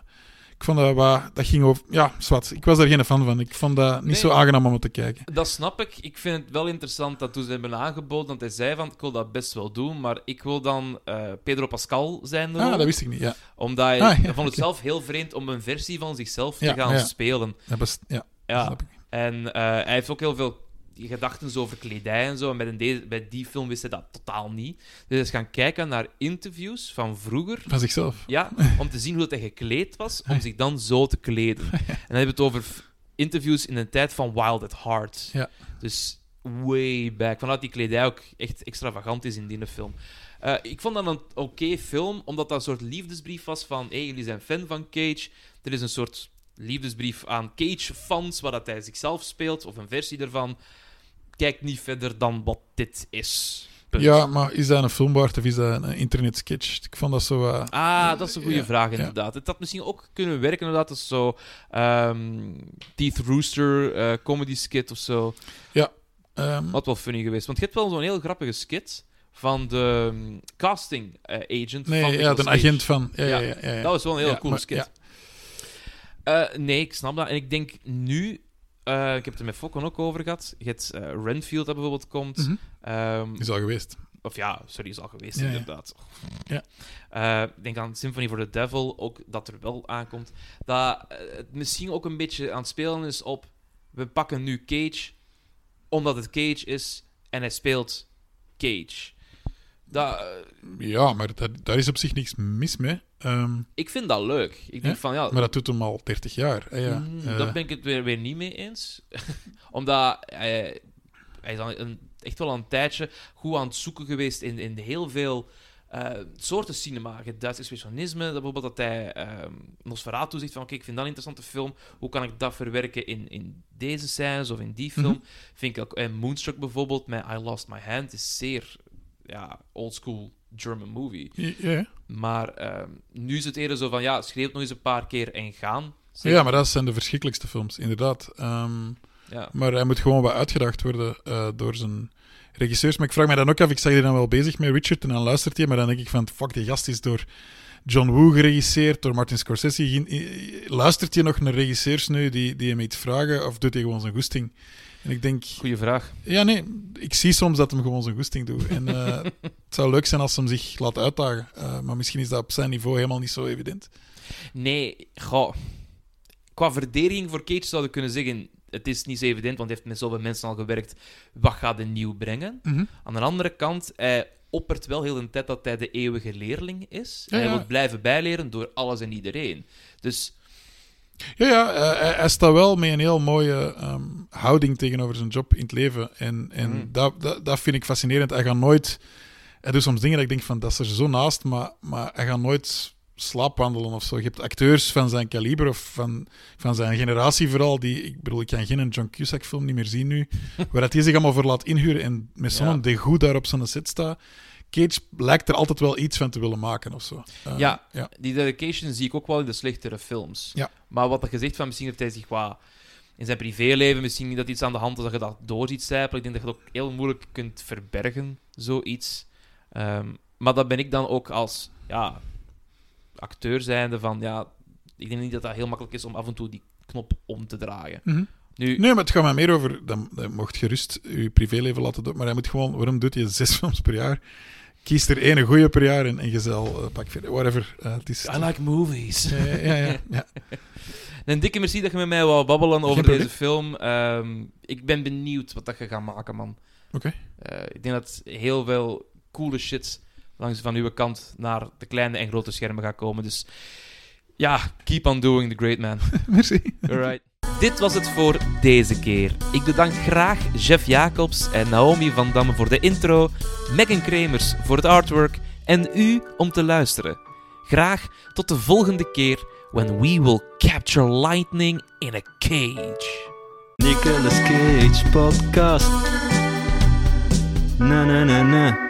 ik vond dat wat... Dat ging over... Ja, zwart. Ik was daar geen fan van. Ik vond dat niet Nee. zo aangenaam om te kijken. Dat snap ik. Ik vind het wel interessant dat toen ze hebben aangeboden, want hij zei van, ik wil dat best wel doen, maar ik wil dan eh, Pedro Pascal zijn Ah, dat wist ik niet. Ja, Omdat hij, Ah, ja, vond het zelf heel vreemd om een versie van zichzelf te gaan ja. spelen. dat, ja, dat Ja. snap ik. En eh, hij heeft ook heel veel gedachten over kledij en zo. En bij, een bij die film wist hij dat totaal niet. Dus hij is gaan kijken naar interviews van vroeger. Van zichzelf. Ja, om te zien hoe dat hij gekleed was, om zich dan zo te kleden. En dan hebben we het over interviews in de tijd van Wild at Heart. Ja. Dus way back. Vanuit die kledij ook echt extravagant is in die film. Eh, ik vond dat een oké film, omdat dat een soort liefdesbrief was van hey, jullie zijn fan van Cage. Er is een soort liefdesbrief aan Cage-fans, waar dat hij zichzelf speelt, of een versie ervan. Kijk niet verder dan wat dit is. Punt. Ja, maar is dat een film waard of is dat een internetsketch? Ik vond dat zo... eh, Ah, dat is een goede Ja, vraag, ja. inderdaad. Het had misschien ook kunnen werken, inderdaad, als zo ehm Teeth Rooster eh, comedy skit of zo. ehm, Had wel funny geweest. Want je hebt wel zo'n heel grappige skit van de ehm, casting eh, agent nee, van ja, de agent van... Ja, ja, Ja, ja, ja, ja. Dat was wel een Ja, coole maar- skit. ja. Nee, ik snap dat. En ik denk nu... eh, ik heb het er met Fokken ook over gehad. Je hebt eh, Renfield dat bijvoorbeeld komt. Mhm. Ehm, Is al geweest. Of ja, sorry, is al geweest, Ja, inderdaad. Ja. Eh, ik denk aan Symphony for the Devil, ook dat er wel aankomt. Dat het misschien ook een beetje aan het spelen is op... We pakken nu Cage, omdat het Cage is, en hij speelt Cage. Dat, Ja, maar dat, daar is op zich niks mis mee. Ehm, ik vind dat leuk. Ik denk van, ja... maar dat doet hem al 30 jaar. hè, ja. mm, Eh, Daar ben ik het weer, weer niet mee eens. omdat hij, hij is al een, echt wel een tijdje goed aan het zoeken geweest in, in heel veel eh, soorten cinema. Je hebt Duits expressionisme, dat bijvoorbeeld dat hij ehm Nosferatu zegt van oké, ik vind dat een interessante film. Hoe kan ik dat verwerken in, in deze scènes of in die film? Mhm. Vind ik ook, en Moonstruck bijvoorbeeld met I Lost My Hand is zeer ja, oldschool German movie. Maar ehm, nu is het eerder zo van ja, schreef het nog eens een paar keer en gaan. ja, maar dat zijn de verschrikkelijkste films, inderdaad. Ehm, Ja. maar hij moet gewoon wat uitgedaagd worden eh, door zijn regisseurs. Maar ik vraag me dan ook af, ik zag die dan wel bezig met Richard en dan luistert hij, maar dan denk ik van, fuck, die gast is door John Woo geregisseerd, door Martin Scorsese. Luistert hij nog naar regisseurs nu die, die hem iets vragen, of doet hij gewoon zijn goesting? En ik denk, Goeie vraag. ja nee, ik zie soms dat hem gewoon zijn goesting doet. En eh, het zou leuk zijn als hij zich laat uitdagen. Eh, maar misschien is dat op zijn niveau helemaal niet zo evident. Nee, goh. Qua verdediging voor Cage zouden we kunnen zeggen... Het is niet zo evident, want hij heeft met zoveel mensen al gewerkt. Wat gaat hij nieuw brengen? Mhm. Aan de andere kant, hij oppert wel heel de tijd dat hij de eeuwige leerling is. Ja, hij ja. moet blijven bijleren door alles en iedereen. Dus Ja, ja eh, hij, hij staat wel met een heel mooie ehm, houding tegenover zijn job in het leven. En, en Mhm. dat, dat, dat vind ik fascinerend. Hij gaat nooit... Hij doet soms dingen dat ik denk van, dat is er zo naast, maar, maar hij gaat nooit slaapwandelen of zo. Je hebt acteurs van zijn kaliber of van, van zijn generatie vooral, die... Ik bedoel, ik kan geen John Cusack film niet meer zien nu, waar dat hij zich allemaal voor laat inhuren en met zo'n Ja. degout daar op zijn set staat. Cage lijkt er altijd wel iets van te willen maken of zo. Eh, Ja. ja. die dedication zie ik ook wel in de slechtere films. Ja. Maar wat er gezegd van, misschien heeft hij zich wat... In zijn privéleven misschien niet dat iets aan de hand is dat je dat door ziet zijpelen. Ik denk dat je het ook heel moeilijk kunt verbergen, zoiets. Ehm, maar dat ben ik dan ook als ja, acteur zijnde van... Ja, ik denk niet dat dat heel makkelijk is om af en toe die knop om te draaien. Mhm. Nu, Nee, maar het gaat mij meer over. Dan, dan mocht gerust je privéleven laten doen. Maar hij moet gewoon. Waarom doet je zes films per jaar? Kies er één goede per jaar en, en je zal eh, pak verder. Whatever. eh, het is, I like movies. ja, ja, ja, ja. Een dikke merci dat je met mij wou babbelen over deze film. Ehm, ik ben benieuwd wat dat je gaat maken, man. Oké. Eh, ik denk dat heel veel coole shit langs van uw kant naar de kleine en grote schermen gaat komen. Dus ja, keep on doing the great man. Merci. Alright. Dit was het voor deze keer. Ik bedank graag Jeff Jacobs en Naomi van Damme voor de intro, Megan Kremers voor het artwork en u om te luisteren. Graag tot de volgende keer when we will capture lightning in a cage. Nicolas Cage podcast. Na na na na.